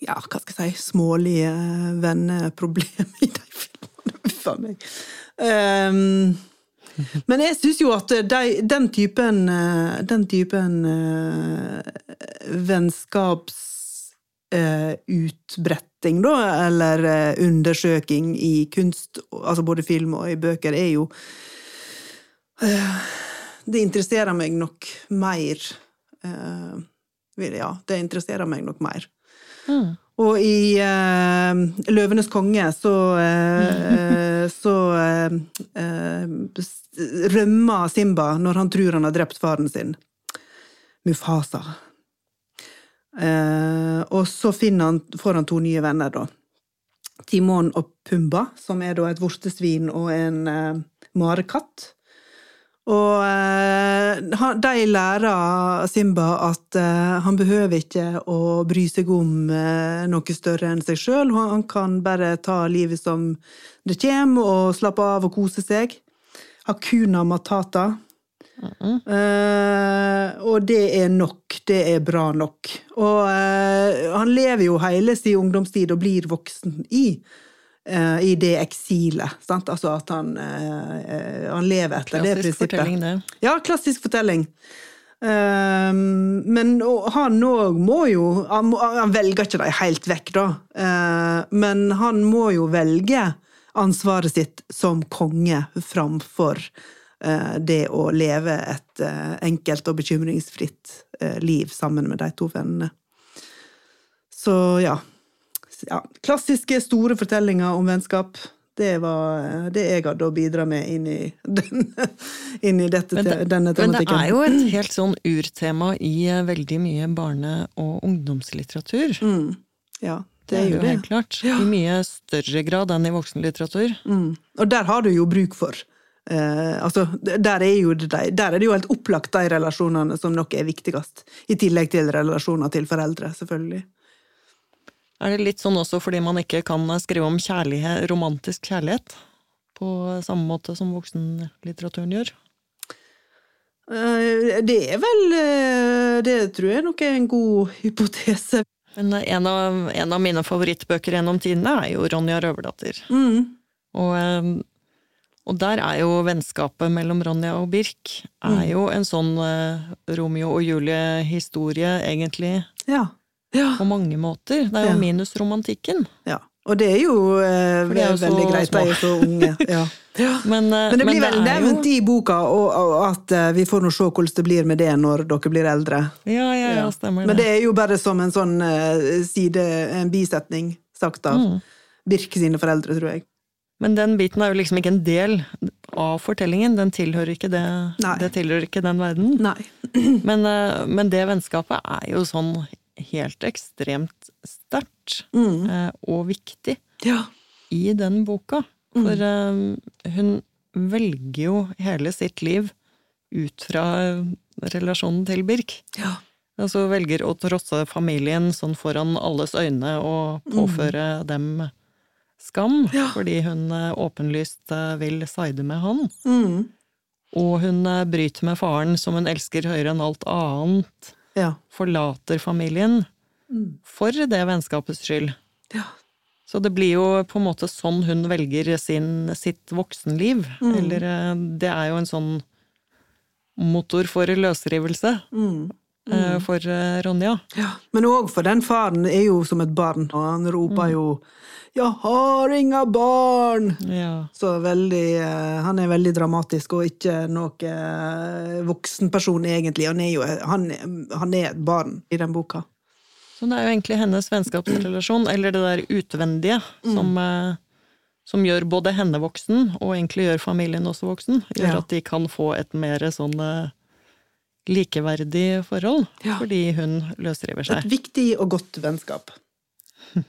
S1: ja, hva skal jeg si, smålige venneproblemer i de filmene. <laughs> Uff a meg. Um, men jeg syns jo at de, den typen, eh, den typen uh, vennskapsutbretting, da, eller eh, undersøking i kunst, altså både film og i bøker, er jo eh, Det interesserer meg nok mer. eh, ja, det interesserer meg nok mer.
S2: Mm.
S1: Og i uh, 'Løvenes konge' så, uh, <laughs> så uh, rømmer Simba når han tror han har drept faren sin. Mufasa. Og så han, får han to nye venner, da. Timon og Pumba, som er da et vortesvin og en marekatt. Og eh, de lærer Simba at eh, han behøver ikke å bry seg om eh, noe større enn seg sjøl. Han kan bare ta livet som det kommer, og slappe av og kose seg. Hakuna matata. Eh, og det er nok. Det er bra nok. Og uh, han lever jo hele sin ungdomstid og blir voksen i i det eksilet. Sant? Altså at han, eh, eh, han lever etter det
S2: Klassisk fortelling, det.
S1: Ja, klassisk fortelling. Men han òg må jo han, velger ikke det helt vekk, da. Eh, men han må jo velge ansvaret sitt som konge framfor eh, det å leve et eh, enkelt og bekymringsfritt eh, liv sammen med de to vennene. Så ja. Ja. Klassiske, store fortellinger om vennskap. Det var det jeg hadde å bidra med inn i, <laughs> denne, inn i dette,
S2: Men det,
S1: denne
S2: men det er jo et helt sånn urtema i eh, veldig mye barne- og ungdomslitteratur.
S1: Mm. Ja, det er jo det.
S2: helt klart.
S1: Ja.
S2: I mye større grad enn i voksenlitteratur.
S1: Mm. Og der har du jo bruk for eh, altså, der er, det, der er det jo helt opplagt de relasjonene som nok er viktigst. I tillegg til relasjoner til foreldre, selvfølgelig.
S2: Er det litt sånn også fordi man ikke kan skrive om kjærlighet, romantisk kjærlighet på samme måte som voksenlitteraturen gjør?
S1: Eh, det er vel eh, Det tror jeg nok er en god hypotese.
S2: Men en av, en av mine favorittbøker gjennom tidene er jo Ronja Røverdatter.
S1: Mm.
S2: Og, eh, og der er jo vennskapet mellom Ronja og Birk er jo en sånn eh, Romeo og Julie-historie, egentlig,
S1: Ja. Ja.
S2: på mange måter. Det er jo
S1: Ja.
S2: minus romantikken.
S1: Ja. Og det er jo eh,
S2: det er jo
S1: veldig greit, de er så unge. <laughs> Ja.
S2: Men, eh,
S1: Men det blir vel
S2: er jo-
S1: nevnt i boka og, og at eh, vi får nå se hvordan det blir med det når dere blir eldre.
S2: Ja, ja, ja, stemmer det.
S1: Men
S2: det.
S1: det er jo bare som en sånn eh, side, en bisetning sagt av
S2: Mm.
S1: Birk sine foreldre, tror jeg.
S2: Men den biten er jo liksom ikke en del av fortellingen. Den tilhører ikke det,
S1: Nei.
S2: det tilhører ikke den verden.
S1: Nei. <clears throat>
S2: Men, men det vennskapet er jo sånn helt ekstremt sterkt
S1: Mm.
S2: eh, og viktig
S1: Ja.
S2: i den boka.
S1: Mm.
S2: For eh, hun velger jo hele sitt liv ut fra eh, relasjonen til Birk.
S1: ja.
S2: Altså velger å trosse familien sånn foran alles øyne og påføre dem skam,
S1: Ja.
S2: fordi hun eh, åpenlyst vil side med han.
S1: Mm.
S2: Og hun bryter med faren som hun elsker høyere enn alt annet,
S1: Ja.
S2: forlater familien
S1: Mm.
S2: for det vennskapets skyld.
S1: ja.
S2: Så det blir jo på en måte sånn hun velger sin, sitt voksenliv.
S1: Mm.
S2: Eller eh, det er jo en sånn motor for løsrivelse
S1: Mm.
S2: Eh, for eh, Ronja.
S1: ja. Men òg for den faren er jo som et barn, og han roper jo 'Jeg har inga barn'!
S2: Ja.
S1: Så veldig eh, Han er veldig dramatisk, og ikke noe eh, voksenperson, egentlig. Han er jo han, han er et barn i den boka.
S2: Så det er jo egentlig hennes vennskapsrelasjon, eller det der utvendige, som, eh, som gjør både henne voksen, og egentlig gjør familien også voksen. Gjør
S1: Ja.
S2: at de kan få et mer sånn likeverdig forhold,
S1: Ja.
S2: fordi hun løsriver seg.
S1: Et viktig og godt vennskap. <laughs>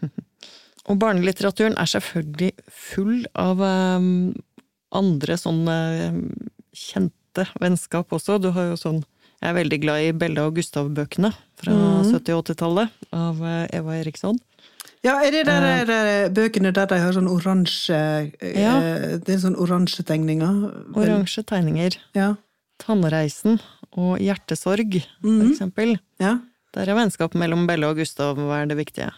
S2: Og barnelitteraturen er selvfølgelig full av um, andre sånne eh, kjente vennskap også. Du har jo sånn Jeg er veldig glad i Bella og Gustav-bøkene fra
S1: mm.
S2: 70- og 80-tallet av eh, Eva Eriksson.
S1: Ja, er det der, der, der bøkene der de har sånn oransje eh,
S2: Ja.
S1: Det er sånn oransje tegninger?
S2: Oransje tegninger.
S1: Ja.
S2: Tannreisen og Hjertesorg, for
S1: Mhm.
S2: eksempel.
S1: ja.
S2: Der er vennskap mellom Belle og Gustav hva er det viktige.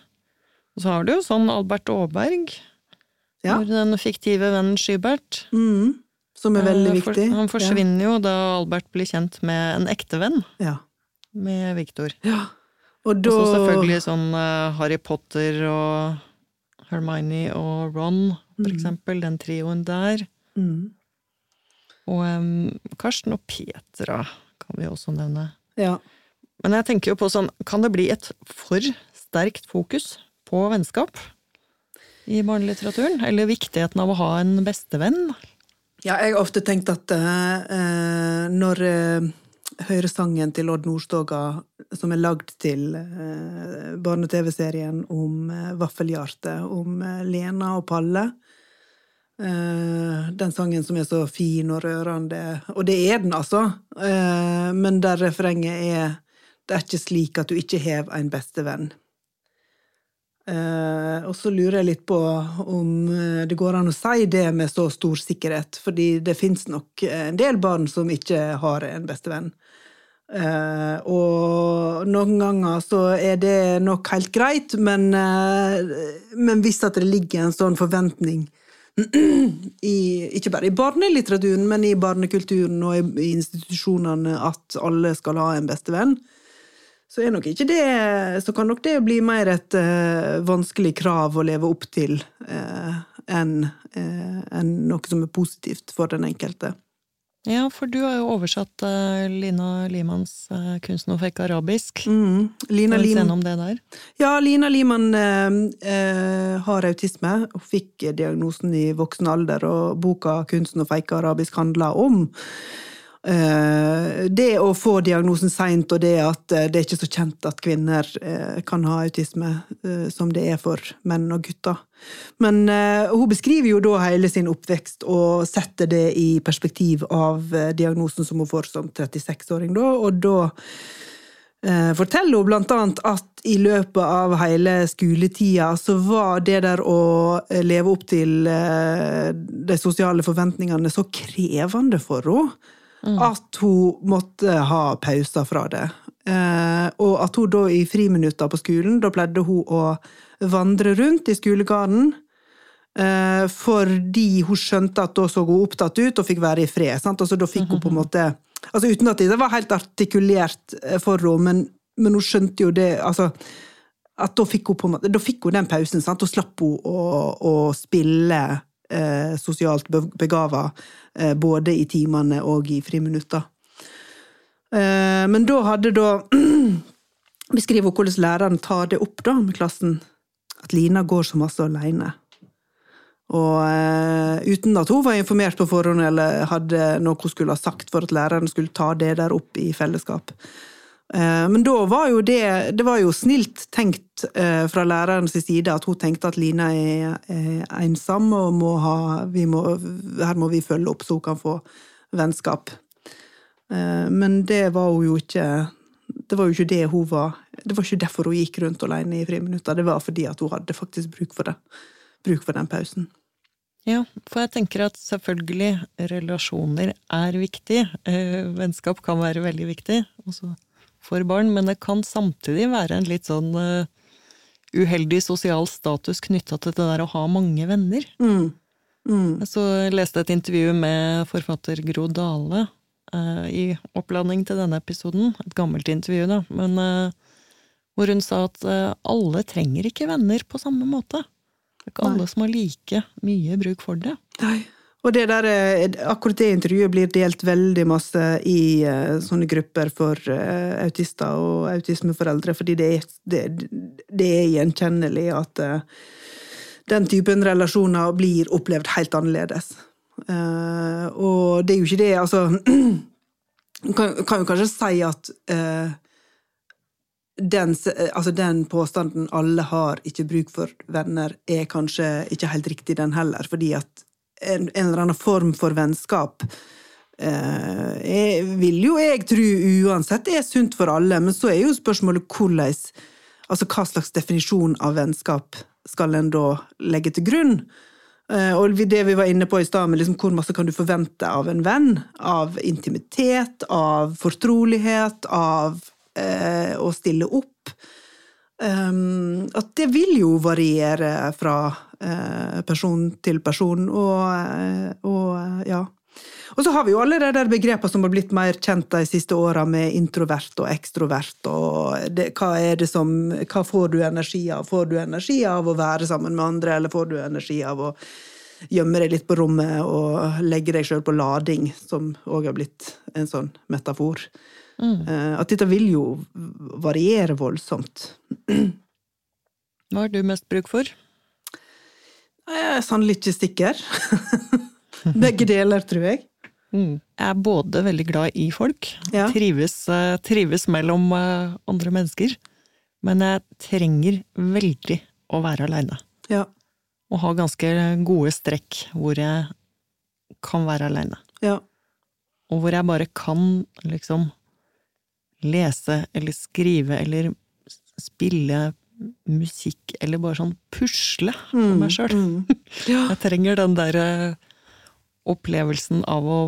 S2: Og så har du jo sånn Albert Aaberg,
S1: Ja.
S2: hvor den fiktive vennen Skybert.
S1: Mm. Som er veldig
S2: eh, for-
S1: viktig.
S2: Han forsvinner jo da Albert blir kjent med en ekte venn,
S1: Ja.
S2: med Victor.
S1: ja. Og
S2: Og
S1: da
S2: så selvfølgelig sånn eh, Harry Potter og Hermione og Ron, for
S1: mm.
S2: eksempel. Den trioen der.
S1: mm.
S2: Og um, Karsten og Petra kan vi også nevne.
S1: Ja.
S2: Men jeg tenker jo på sånn, kan det bli et for sterkt fokus på vennskap i barnelitteraturen? Eller viktigheten av å ha en bestevenn?
S1: Ja, jeg har ofte tenkt at eh, når uh, høyresangen til Odd Nordstoga, som er lagd til uh, barne-TV-serien om uh, Vaffelhjarte, om Lena og Palle Den sangen som er så fin og rørende. Og det er den, altså. Eh, men der refrenget er Det er ikke slik at du ikke har en bestevenn. Eh, og så lurer jeg litt på om eh, det går an å si det med så stor sikkerhet, fordi det fins nok en del barn som ikke har en bestevenn. Uh, og noen ganger så er det nok helt greit, men, uh, men hvis at det ligger en sånn forventning <clears throat> i, ikke bare i barnelitteraturen, men i barnekulturen og i, i institusjonene at alle skal ha en bestevenn, så, er nok ikke det, så kan nok det bli mer et uh, vanskelig krav å leve opp til uh, enn uh, enn noe som er positivt for den enkelte.
S2: Ja, for du har jo oversatt uh, Lina Limans uh, 'Kunsten å fake arabisk'.
S1: Mm. Lina
S2: Lim... Det der?
S1: ja, Lina Liman eh, eh, har autisme og fikk diagnosen i voksen alder, og boka 'Kunsten å feike arabisk' handler om eh, det å få diagnosen seint, og det at eh, det er ikke så kjent at kvinner eh, kan ha autisme eh, som det er for menn og gutter. Men eh, hun beskriver jo da hele sin oppvekst og setter det i perspektiv av eh, diagnosen som hun får som 36-åring, da, og da eh, forteller hun blant annet at i løpet av hele skoletida så var det der å eh, leve opp til eh, de sosiale forventningene så krevende for henne at hun måtte ha pauser fra det. Eh, og at hun da i friminutter på skolen, da pleide hun å vandre rundt i skolegården. Eh, fordi hun skjønte at da så hun opptatt ut og fikk være i fred. Sant? Altså, da fikk hun på en måte altså Uten at det var helt artikulert for henne, men, men hun skjønte jo det altså, at da fikk hun på en måte, da fikk hun den pausen. Sant? Da slapp hun å, å spille eh, sosialt be- begava, eh, både i timene og i friminutter. Eh, men da hadde da <clears throat> Beskriver hun hvordan læreren tar det opp da med klassen. At Lina går så masse alene. Og eh, uten at hun var informert på forhånd eller hadde noe hun skulle ha sagt for at læreren skulle ta det der opp i fellesskap. Eh, men da var jo det Det var jo snilt tenkt eh, fra lærerens side at hun tenkte at Lina er, ensom og må ha må, Her må vi følge opp så hun kan få vennskap. Eh, Men det var hun jo ikke Det var jo ikke det hun var Det var ikke derfor hun gikk rundt alene i friminutter. Det var fordi at hun hadde faktisk bruk for det. Bruk for den pausen.
S2: Ja, for jeg tenker at selvfølgelig relasjoner er viktig. Vennskap kan være veldig viktig også for barn, men det kan samtidig være en litt sånn eh, uheldig sosial status knytta til det der å ha mange venner.
S1: Mm. Mm.
S2: Jeg leste et intervju med forfatter Gro Dale eh, i oppladning til denne episoden. Et gammelt intervju, da. Men eh, hvor hun sa at alle trenger ikke venner på samme måte. Det er ikke
S1: Nei.
S2: alle som har like mye bruk for det.
S1: Nei. Og det der, eh, akkurat det intervjuet blir delt veldig masse i uh, sånne grupper for uh, autister og autismeforeldre, fordi det er, det, det er gjenkjennelig at uh, den typen relasjoner blir opplevd helt annerledes. Og det er jo ikke det, altså <clears throat> kan, kan jo kanskje si at den, altså den påstanden 'alle har ikke bruk for venner', er kanskje ikke helt riktig, den heller. Fordi at en, en eller annen form for vennskap eh, jeg vil jo jeg tro uansett er sunt for alle, men så er jo spørsmålet hvordan Altså hva slags definisjon av vennskap skal en da legge til grunn? Eh, Og det vi var inne på i stad, med liksom hvor masse kan du forvente av en venn? Av intimitet, av fortrolighet, av eh, å stille opp. Um, at det vil jo variere fra person til person, og, eh, og eh, ja. Og så har vi jo alle de der begrepene som har blitt mer kjent de siste åra, med introvert og ekstrovert, og det, hva er det som Hva får du energi av? Får du energi av å være sammen med andre, eller får du energi av å gjemme deg litt på rommet og legge deg sjøl på lading, som òg har blitt en sånn metafor? Mm. At dette vil jo variere voldsomt.
S2: Hva har du mest bruk for?
S1: Jeg er sannelig ikke sikker. <laughs> Begge deler, tror jeg.
S2: Jeg er både veldig glad i folk,
S1: Ja.
S2: trives, eh, trives mellom eh, andre mennesker, men jeg trenger veldig å være aleine.
S1: Ja.
S2: Og ha ganske gode strekk hvor jeg kan være aleine.
S1: ja.
S2: Og hvor jeg bare kan liksom lese eller skrive eller spille musikk, eller bare sånn pusle for meg sjøl.
S1: Mm. <laughs> Ja.
S2: Jeg trenger den der eh, opplevelsen av å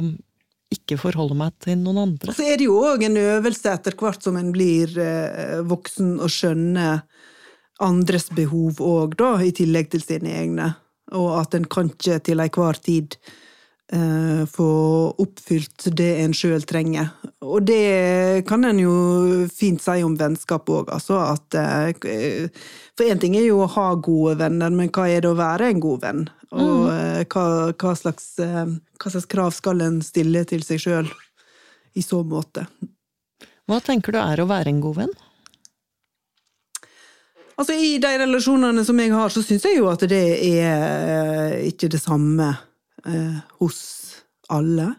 S2: ikke forholde meg til noen andre.
S1: Og så er det jo òg en øvelse etter hvert som en blir eh, voksen og skjønner andres behov òg, da, i tillegg til sine egne. Og at en kan ikke til enhver tid eh, få oppfylt det en sjøl trenger. og det kan en jo fint si om vennskap òg, altså at eh, For én ting er jo å ha gode venner, men hva er det å være en god venn? Og mm. hva, hva, slags, eh, hva slags krav skal en stille til seg sjøl i så måte?
S2: Hva tenker du er å være en god venn?
S1: Altså, I de relasjonene som jeg har, så syns jeg jo at det er ikke det samme eh, hos alle.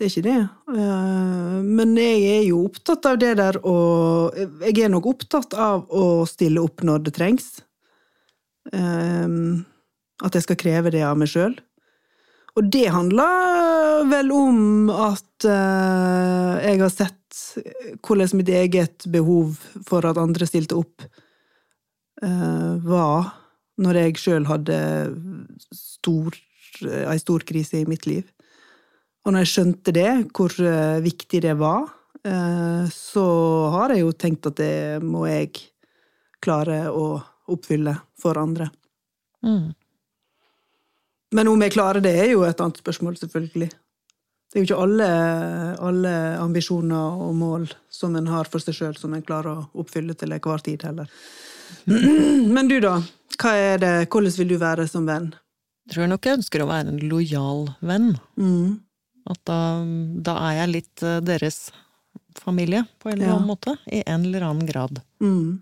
S1: Det er ikke det. Eh, men jeg er jo opptatt av det der og Jeg er nok opptatt av å stille opp når det trengs. Eh, at jeg skal kreve det av meg sjøl. Og det handler vel om at eh, jeg har sett hvordan mitt eget behov for at andre stilte opp, var når jeg sjøl hadde stor, ei stor krise i mitt liv. Og når jeg skjønte det, hvor viktig det var, så har jeg jo tenkt at det må jeg klare å oppfylle for andre. Mm. Men om jeg klarer det, er jo et annet spørsmål, selvfølgelig. Det er jo ikke alle, alle ambisjoner og mål som en har for seg sjøl, som en klarer å oppfylle til enhver tid, heller. <clears throat> Men du, da? Hva er det, hvordan vil du være som venn?
S2: Tror nok jeg ønsker å være en lojal venn. Mm. At da, da, er jeg litt eh, deres familie, på en eller annen ja. måte. I en eller annen grad. Mm.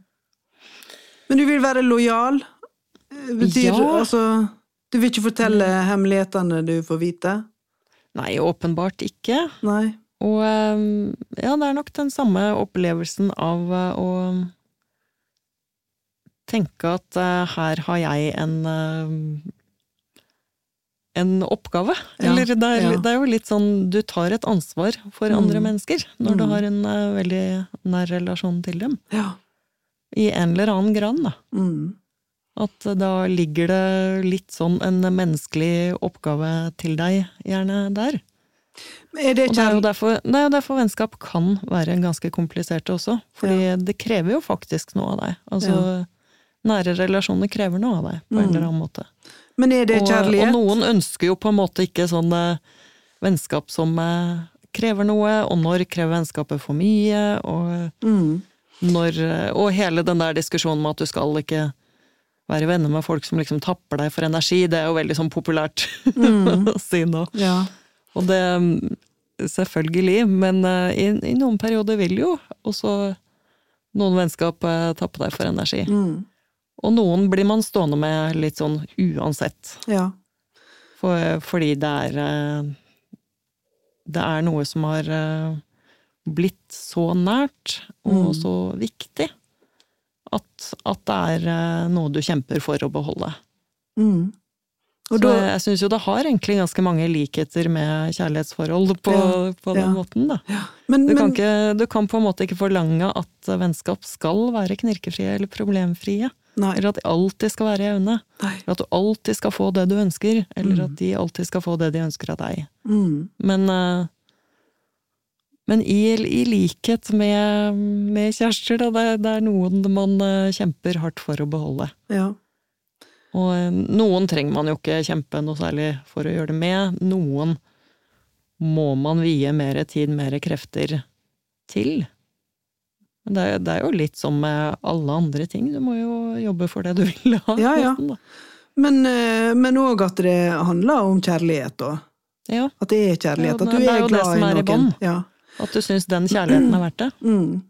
S1: Men du vil være lojal? Betyr ja. altså du vil ikke fortelle hemmelighetene du får vite?
S2: Nei, åpenbart ikke.
S1: Nei.
S2: Og ehm, ja, det er nok den samme opplevelsen av eh, å tenke at eh, her har jeg en eh, en oppgave. Ja, Eller det er, ja. det er, jo litt sånn du tar et ansvar for mm. andre mennesker når mm. du har en veldig nær relasjon til dem.
S1: Ja.
S2: I en eller annen grad, da. Mm. At da ligger det litt sånn en menneskelig oppgave til deg, gjerne der.
S1: Er det,
S2: det, er derfor, det er jo derfor vennskap kan være ganske kompliserte også. Fordi det krever jo faktisk noe av deg. Altså, nære relasjoner krever noe av deg, på mm. en eller annen måte.
S1: Men er det kjærlighet?
S2: Og, og noen ønsker jo på en måte ikke sånn eh, vennskap som eh, krever noe, og når krever vennskapet for mye, og mm. når eh, Og hele den der diskusjonen med at du skal ikke være venner med folk som liksom tapper deg for energi, det er jo veldig sånn populært mm. <laughs> å si nå.
S1: Ja.
S2: Og det Selvfølgelig, men i, i, noen perioder vil jo også noen vennskap tappe deg for energi. Mm. Og noen blir man stående med litt sånn uansett.
S1: Ja.
S2: For, fordi det er uh, Det er noe som har blitt så nært og mm. så viktig at, at, det er eh, noe du kjemper for å beholde.
S1: Mm.
S2: Så da, jeg syns jo det har egentlig ganske mange likheter med kjærlighetsforhold på, ja, på den
S1: ja.
S2: måten, da.
S1: Ja. Men,
S2: du, kan ikke, du, kan på en måte ikke forlange at vennskap skal være knirkefrie eller problemfrie.
S1: Nei.
S2: Eller at de alltid skal være jevne. Eller at du alltid skal få det du ønsker. Eller mm. at de alltid skal få det de ønsker av deg.
S1: Mm.
S2: Men uh, men i, i likhet med, med kjærester, da, det, det, er noen man eh, kjemper hardt for å beholde.
S1: Ja.
S2: Og eh, noen trenger man jo ikke kjempe noe særlig for å gjøre det med. Noen må man vie mer tid, mer krefter til. Men det er, det er jo litt som med alle andre ting. Du må jo jobbe for det du vil ha.
S1: Ja, ja. Eh, men òg at det handler om kjærlighet, da.
S2: Ja.
S1: At det er kjærlighet. at du er, er glad i noen. Ja.
S2: At du syns den kjærligheten er verdt det. <clears throat>
S1: Mm.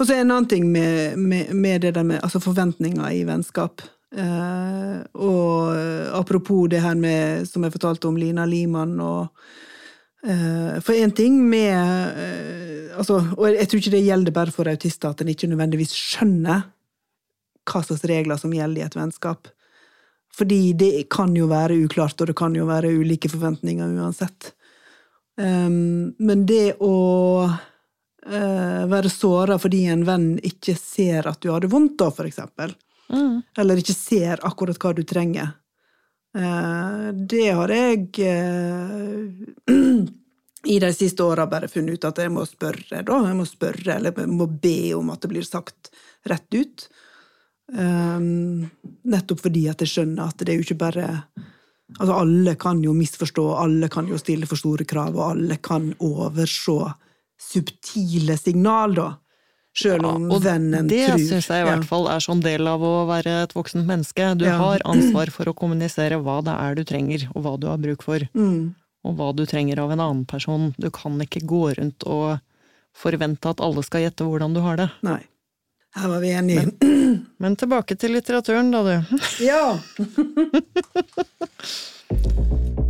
S1: Og så er en annen ting med, med, med det der med altså forventninger i vennskap. Eh, og apropos det her med, som jeg fortalte om Lina Liman og eh, For én ting med eh, altså, Og jeg tror ikke det gjelder bare for autister, at en ikke nødvendigvis skjønner hva slags regler som gjelder i et vennskap. Fordi det kan jo være uklart, og det kan jo være ulike forventninger uansett. Um, men det å være såra fordi en venn ikke ser at du har det vondt, da, for eksempel, mm. eller ikke ser akkurat hva du trenger, det har jeg uh, <clears throat> i de siste åra bare funnet ut at jeg må spørre, da. Jeg må spørre, eller jeg må be om at det blir sagt rett ut. Um, nettopp fordi at jeg skjønner at det er jo ikke bare Altså, alle kan jo misforstå, alle kan jo stille for store krav, og alle kan overse subtile signal, da. Sjøl om
S2: og
S1: vennen
S2: det
S1: tror.
S2: syns jeg i hvert fall er sånn del av å være et voksent menneske. Du
S1: Ja.
S2: har ansvar for å kommunisere hva det er du trenger, og hva du har bruk for.
S1: Mm.
S2: Og hva du trenger av en annen person. Du kan ikke gå rundt og forvente at alle skal gjette hvordan du har det.
S1: Nei. Her var vi enige.
S2: Men tilbake til litteraturen, da, du.
S1: Ja! <laughs>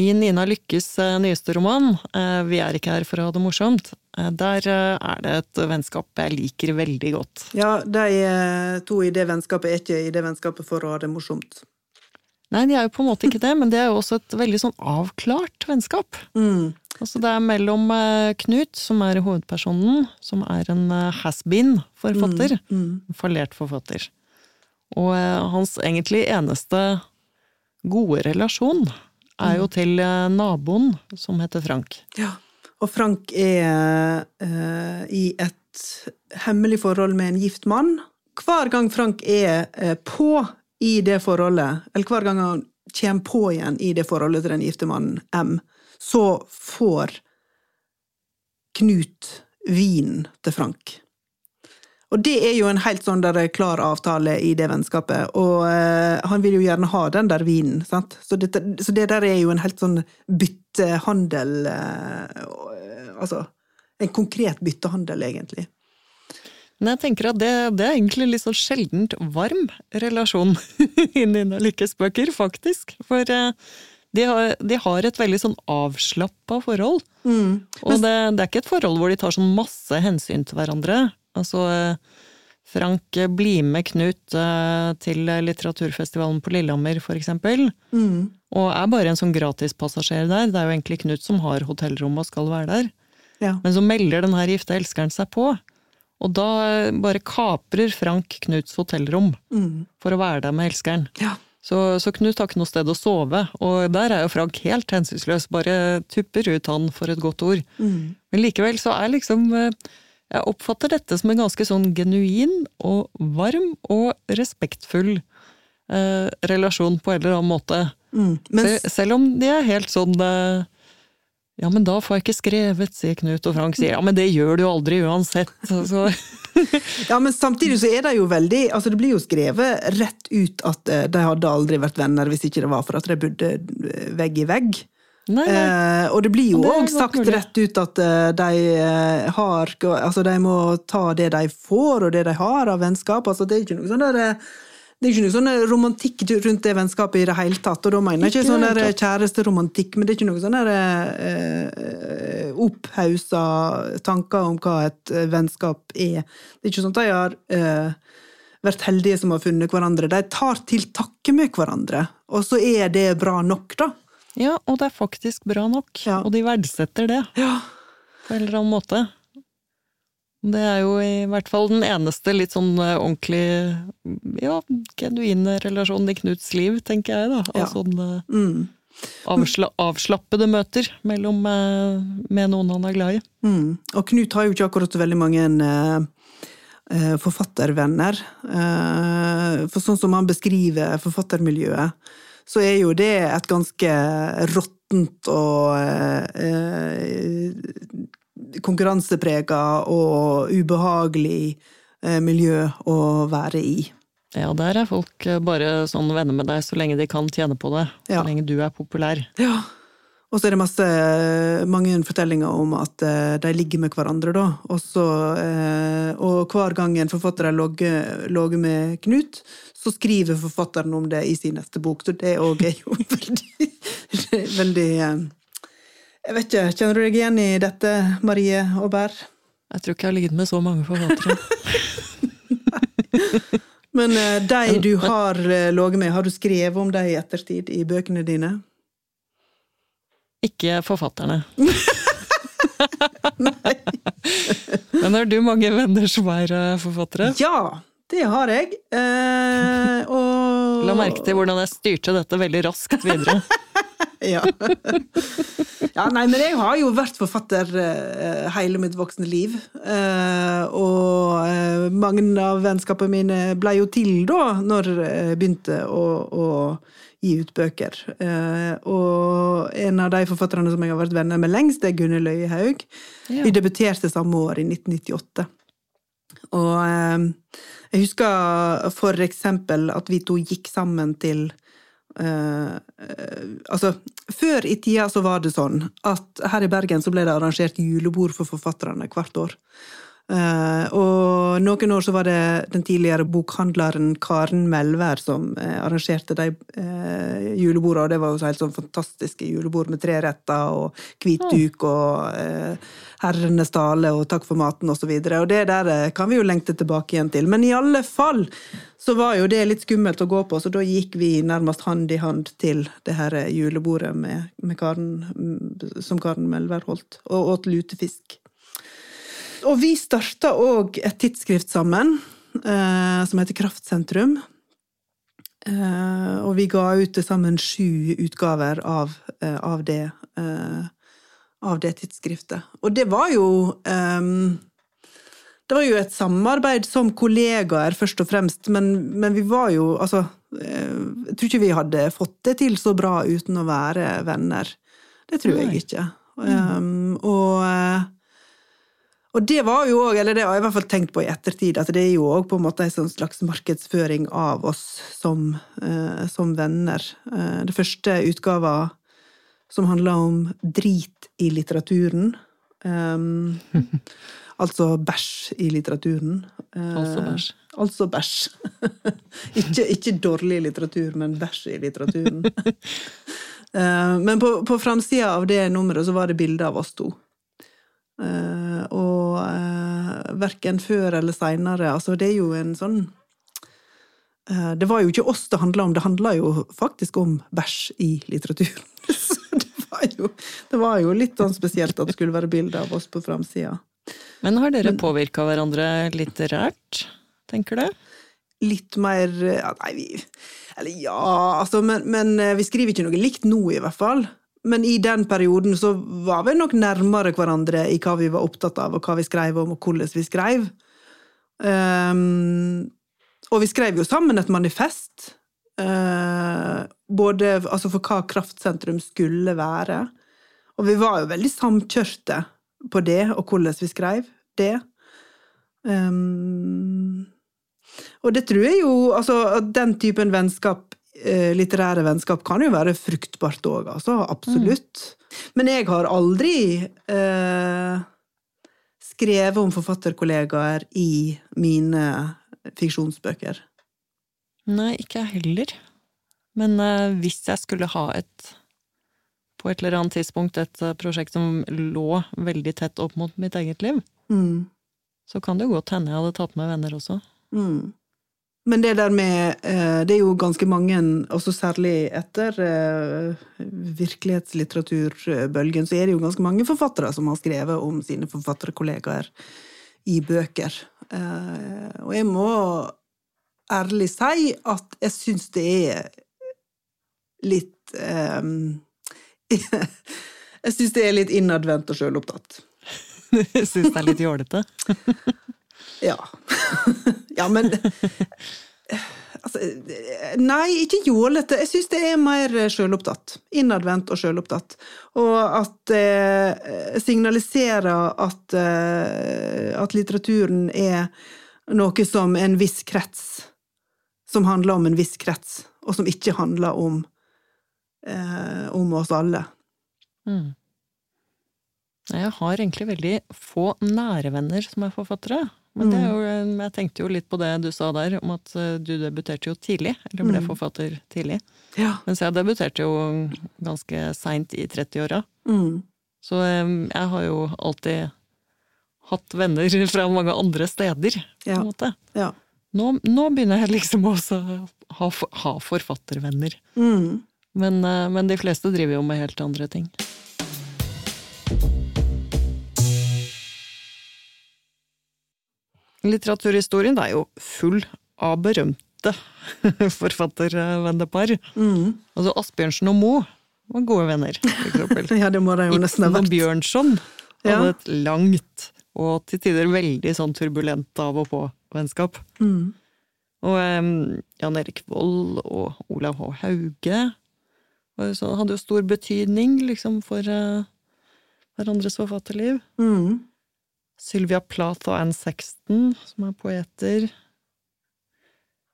S2: I Nina Lykkes eh, nyeste roman, eh, Vi er ikke her for å ha det morsomt, eh, der er det et vennskap jeg liker veldig godt.
S1: ja, de to i det vennskapet er ikke i det vennskapet for å ha det morsomt.
S2: Nei, de er jo på en måte ikke det, men det er jo også et veldig sånn avklart vennskap.
S1: Mm.
S2: Altså det er mellom Knut, som er hovedpersonen, som er en has-been-forfatter.
S1: Mm.
S2: En fallert forfatter. Og hans egentlig eneste gode relasjon er jo til eh, naboen, som heter Frank.
S1: Ja. Og Frank er eh, i et hemmelig forhold med en gift mann. Hver gang Frank er eh, på i det forholdet, eller hver gang han kommer på igjen i det forholdet til den gifte mannen M, så får Knut vinen til Frank. Og det er jo en helt sånn der klar avtale i det vennskapet, og uh, han vil jo gjerne ha den der vinen, sant? Så, dette, så det der er jo en helt sånn byttehandel uh, Altså en konkret byttehandel, egentlig.
S2: Men jeg tenker at det, det er egentlig litt sånn sjeldent varm relasjon <laughs> i Nina Lykkes bøker, faktisk. For eh, de har, de har et veldig sånn avslappa forhold. Og det, det er ikke et forhold hvor de tar sånn masse hensyn til hverandre. Altså, eh, Frank blir med Knut eh, til litteraturfestivalen på Lillehammer, for eksempel.
S1: Mm.
S2: Og er bare en sånn gratispassasjer der. Det er jo egentlig Knut som har hotellrom og skal være der.
S1: Ja.
S2: Men så melder den her gifte elskeren seg på. Og da eh, bare kaprer Frank Knuts hotellrom
S1: Mm.
S2: for å være der med elskeren.
S1: ja.
S2: Så, så Knut har ikke noe sted å sove, og der er jo Frank helt hensynsløs. Bare tupper ut han for et godt ord.
S1: Mm.
S2: Men likevel så er liksom eh, Jeg oppfatter dette som en ganske sånn genuin og varm og respektfull eh, relasjon på en eller annen måte.
S1: Mm. mens...
S2: Sel Selv om de er helt sånn eh, Ja, men da får jeg ikke skrevet, sier Knut, og Frank sier ja, men det gjør du jo aldri uansett. <laughs> Så,
S1: ja, men samtidig så er det jo veldig altså Det blir jo skrevet rett ut at eh, de hadde aldri vært venner hvis ikke det var for at de bodde eh, vegg i vegg.
S2: Nei, nei.
S1: Eh, og det blir jo òg sagt rett ut at uh, de eh, har Altså, de må ta det de får, og det de har av vennskap. Altså, det er ikke noe sånn der eh, det er ikke noe sånn romantikk rundt det vennskapet i det hele tatt. Og da mener jeg
S2: Ikke
S1: ikke sånn der kjæresteromantikk, men det er ikke noe sånn der eh, opphausa tanker om hva et vennskap er. Det er ikke sånn at de har eh, vært heldige som har funnet hverandre. De tar til takke med hverandre, og så er det bra nok, da.
S2: Ja, og det er faktisk bra nok.
S1: Ja.
S2: Og de verdsetter det
S1: Ja.
S2: på en eller annen måte. Det er jo i hvert fall den eneste litt sånn eh, ordentlig, ja, genuine relasjonen i Knuts liv, tenker jeg, da.
S1: Ja.
S2: Av sånne
S1: Mm.
S2: avsla avslappede møter mellom, eh, med noen han er glad i.
S1: Mm. Og Knut har jo ikke akkurat veldig mange en, eh, forfattervenner. Eh, for sånn som han beskriver forfattermiljøet, så er jo det et ganske råttent og eh, konkurranseprega og ubehagelig eh, miljø å være i.
S2: Ja, der er folk eh, bare sånn venner med deg så lenge de kan tjene på det.
S1: Ja.
S2: Så lenge du er populær.
S1: Ja. Og så er det masse, mange fortellinger om at eh, de ligger med hverandre, da. Også, eh, og hver gang en forfatter har ligget med Knut, så skriver forfatteren om det i sin neste bok. Så det òg er jo <laughs> veldig, veldig eh, Jeg vet ikke, kjenner du deg igjen i dette, Marie Aubert?
S2: Jeg tror ikke jeg har ligget med så mange forfattere. <laughs>
S1: Men de du har ligget med, har du skrevet om dem i ettertid i bøkene dine?
S2: Ikke forfatterne. <laughs> Men har du mange venner som er eh, forfattere?
S1: Ja, det har jeg. Eh, og
S2: La merke til hvordan jeg styrte dette veldig raskt videre. <laughs>
S1: ja. <laughs> ja. Nei, men jeg har jo vært forfatter uh, hele mitt voksne liv. Uh, og uh, mange av vennskapene mine ble jo til da, når jeg begynte å, å gi ut bøker. og en av de forfatterne som jeg har vært venner med lengst, er Gunnhild Øyehaug. Ja. Vi debuterte samme år, i 1998. Og jeg husker for eksempel at vi to gikk sammen til Uh, altså, før i tida så var det sånn at her i Bergen så ble det arrangert julebord for forfatterne hvert år. Uh, og noen år så var det den tidligere bokhandleren Karen Melvær som uh, arrangerte de uh, julebordene, og det var jo så helt sånn fantastiske julebord med tre retter og hvit duk og uh, herrenes tale og takk for maten og så videre. Og det der kan vi jo lengte tilbake igjen til. Men i alle fall så var jo det litt skummelt å gå på, så da gikk vi nærmest hand i hand til det her julebordet med, med Karen, mm, som Karen Melvær holdt, og åt lutefisk. Og vi starta òg et tidsskrift sammen, eh, som heter Kraftsentrum. Eh, og vi ga ut til sammen sju utgaver av, eh, av, det, av det tidsskriftet. Og det var jo Det var jo et samarbeid som kollegaer, først og fremst, men, men vi var jo Altså, jeg tror ikke vi hadde fått det til så bra uten å være venner. Det tror jeg ikke. Um, og og det var jo òg, eller det har jeg i hvert fall tenkt på i ettertid, at det er jo òg på en måte en sånn slags markedsføring av oss som, eh, som venner. Eh, det første utgava som handla om drit i litteraturen. Um, altså bæsj i litteraturen.
S2: Eh, altså bæsj.
S1: Altså bæsj. <laughs> ikke, ikke, dårlig litteratur, men bæsj i litteraturen. uh, <laughs> men på, på framsida av det nummeret så var det bilde av oss to. Uh, og uh, verken før eller seinere. Altså, det er jo en sånn uh, Det var jo ikke oss det handla om, det handla jo faktisk om bæsj i litteraturen. <laughs> det, var jo, det var jo litt sånn spesielt at det skulle være bilde av oss på framsida.
S2: Men har dere påvirka hverandre litterært, tenker du?
S1: Litt mer Nei, vi Eller ja, altså, men, men vi skriver ikke noe likt nå, i hvert fall. Men i den perioden så var vi nok nærmere hverandre i hva vi var opptatt av, og hva vi skrev om, og hvordan vi skrev. Um, og vi skrev jo sammen et manifest, uh, både altså for hva kraftsentrum skulle være. Og vi var jo veldig samkjørte på det, og hvordan vi skrev det. Um, og det tror jeg jo Altså, den typen vennskap litterære vennskap kan jo være fruktbart òg, altså. Absolutt. Mm. Men jeg har aldri eh, skrevet om forfatterkollegaer i mine fiksjonsbøker.
S2: Nei, ikke jeg heller. Men eh, hvis jeg skulle ha et på et eller annet tidspunkt et eh, prosjekt som lå veldig tett opp mot mitt eget liv, mm. så kan det jo godt hende jeg hadde tatt med venner også. Mm.
S1: Men det der med eh, Det er jo ganske mange, også særlig etter eh, virkelighetslitteraturbølgen, så er det jo ganske mange forfattere som har skrevet om sine forfatterkollegaer i bøker. Eh, og jeg må ærlig si at jeg syns det er litt <laughs> Jeg syns det er litt innadvendt og sjølopptatt. <laughs>
S2: Du syns det er litt jålete?
S1: Ja. <laughs> ja, men <laughs> Altså, nei, ikke jålete. Jeg syns det er mer sjølopptatt. Innadvendt og sjølopptatt. Og at det eh, signaliserer at, eh, at litteraturen er noe som en viss krets Som handler om en viss krets, og som ikke handler om, eh, om oss alle. Mm.
S2: Jeg har egentlig veldig få nære venner som er forfattere. Men det er jo, jeg tenkte jo litt på det du sa der, om at eh, du debuterte jo tidlig. Eller ble mm. forfatter tidlig. Ja. Mens jeg debuterte jo ganske seint i 30-åra. Mm. Så jeg har jo alltid hatt venner <laughs> fra mange andre steder, på en måte. Ja. Nå, nå, begynner jeg liksom også å ha, ha forfattervenner. Mm. Men, eh, men de fleste driver jo med helt andre ting. Litteraturhistorien er jo full av berømte <laughs> forfattervennepar. Mm. Altså Asbjørnsen og Moe var gode venner, for eksempel. <laughs>
S1: Ja, det må det jo nesten ha
S2: Ibsen og
S1: vært.
S2: Bjørnson hadde
S1: Ja.
S2: et langt og til tider veldig sånn turbulent av og på-vennskap.
S1: Mm.
S2: Og um, Jan Erik Vold og Olav H. Hauge hadde jo stor betydning liksom for uh, hverandres forfatterliv.
S1: Mm.
S2: Sylvia Plath og Anne Sexton, som er poeter.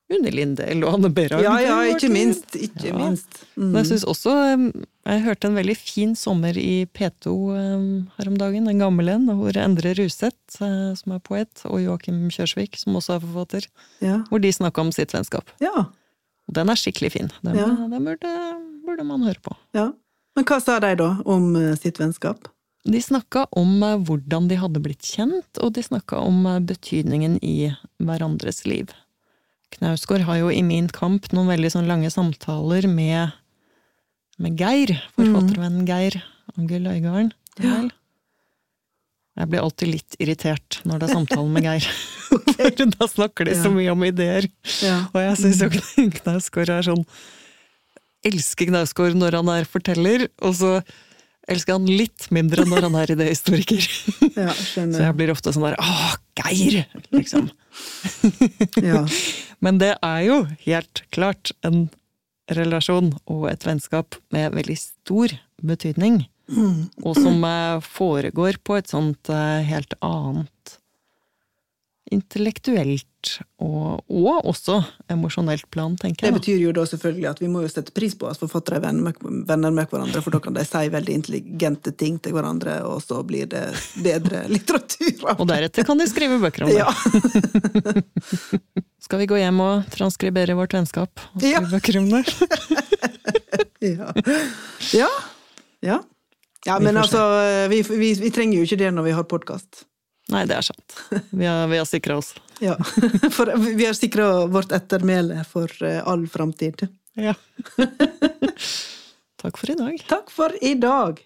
S2: Unni Lindell og Anne Berag.
S1: Ja, ja, ikke minst. Ikke
S2: Ja.
S1: minst.
S2: Men
S1: Mm.
S2: jeg synes også Jeg hørte en veldig fin sommer i P2 her om dagen, en gammel en, hvor Endre Ruseth, eh, som er poet, og Joakim Kjørsvik, som også er forfatter,
S1: Ja.
S2: hvor de snakka om sitt vennskap.
S1: ja.
S2: Den er skikkelig fin. Den,
S1: Ja.
S2: den burde, burde man høre på.
S1: ja. Men hva sa de da om eh, sitt vennskap?
S2: De snakka om eh, hvordan de hadde blitt kjent, og de snakka om eh, betydningen i hverandres liv. Knausgård har jo i Min kamp noen veldig sånn lange samtaler med, med Geir, forfattervennen Geir Angel Øygarden.
S1: Ja.
S2: Jeg blir alltid litt irritert når det er samtale med Geir. <laughs> For da snakker de så mye om ideer.
S1: Ja.
S2: Og jeg syns jo Knausgård er sånn Elsker Knausgård når han er forteller, og så elsker han litt mindre når han er idéhistoriker. <laughs>
S1: ja,
S2: Så jeg blir ofte sånn der Å, Geir! Liksom. <laughs>
S1: Ja. <laughs>
S2: Men det er jo helt klart en relasjon og et vennskap med veldig stor betydning.
S1: Mm.
S2: Og som eh, foregår på et sånt eh, helt annet intellektuelt og, og også emosjonelt plan, tenker jeg. Det
S1: betyr jo da selvfølgelig at vi må jo sette pris på at forfattere er venner med, hverandre, for da kan de si veldig intelligente ting til hverandre, og så blir det bedre <laughs> litteratur
S2: Og deretter kan de skrive bøker om det.
S1: Ja. <laughs>
S2: Skal vi gå hjem og transkribere vårt vennskap og skrive
S1: Ja.
S2: bøker om det? <laughs>
S1: Ja. ja. Ja. ja men altså, vi, vi, vi trenger jo ikke det når vi har podkast.
S2: Nei, det er sant. <laughs> Vi har, vi har sikra oss.
S1: Ja. <laughs> For vi har sikra vårt ettermæle for eh, all framtid.
S2: Ja. <laughs> Takk for i dag.
S1: Takk for i dag!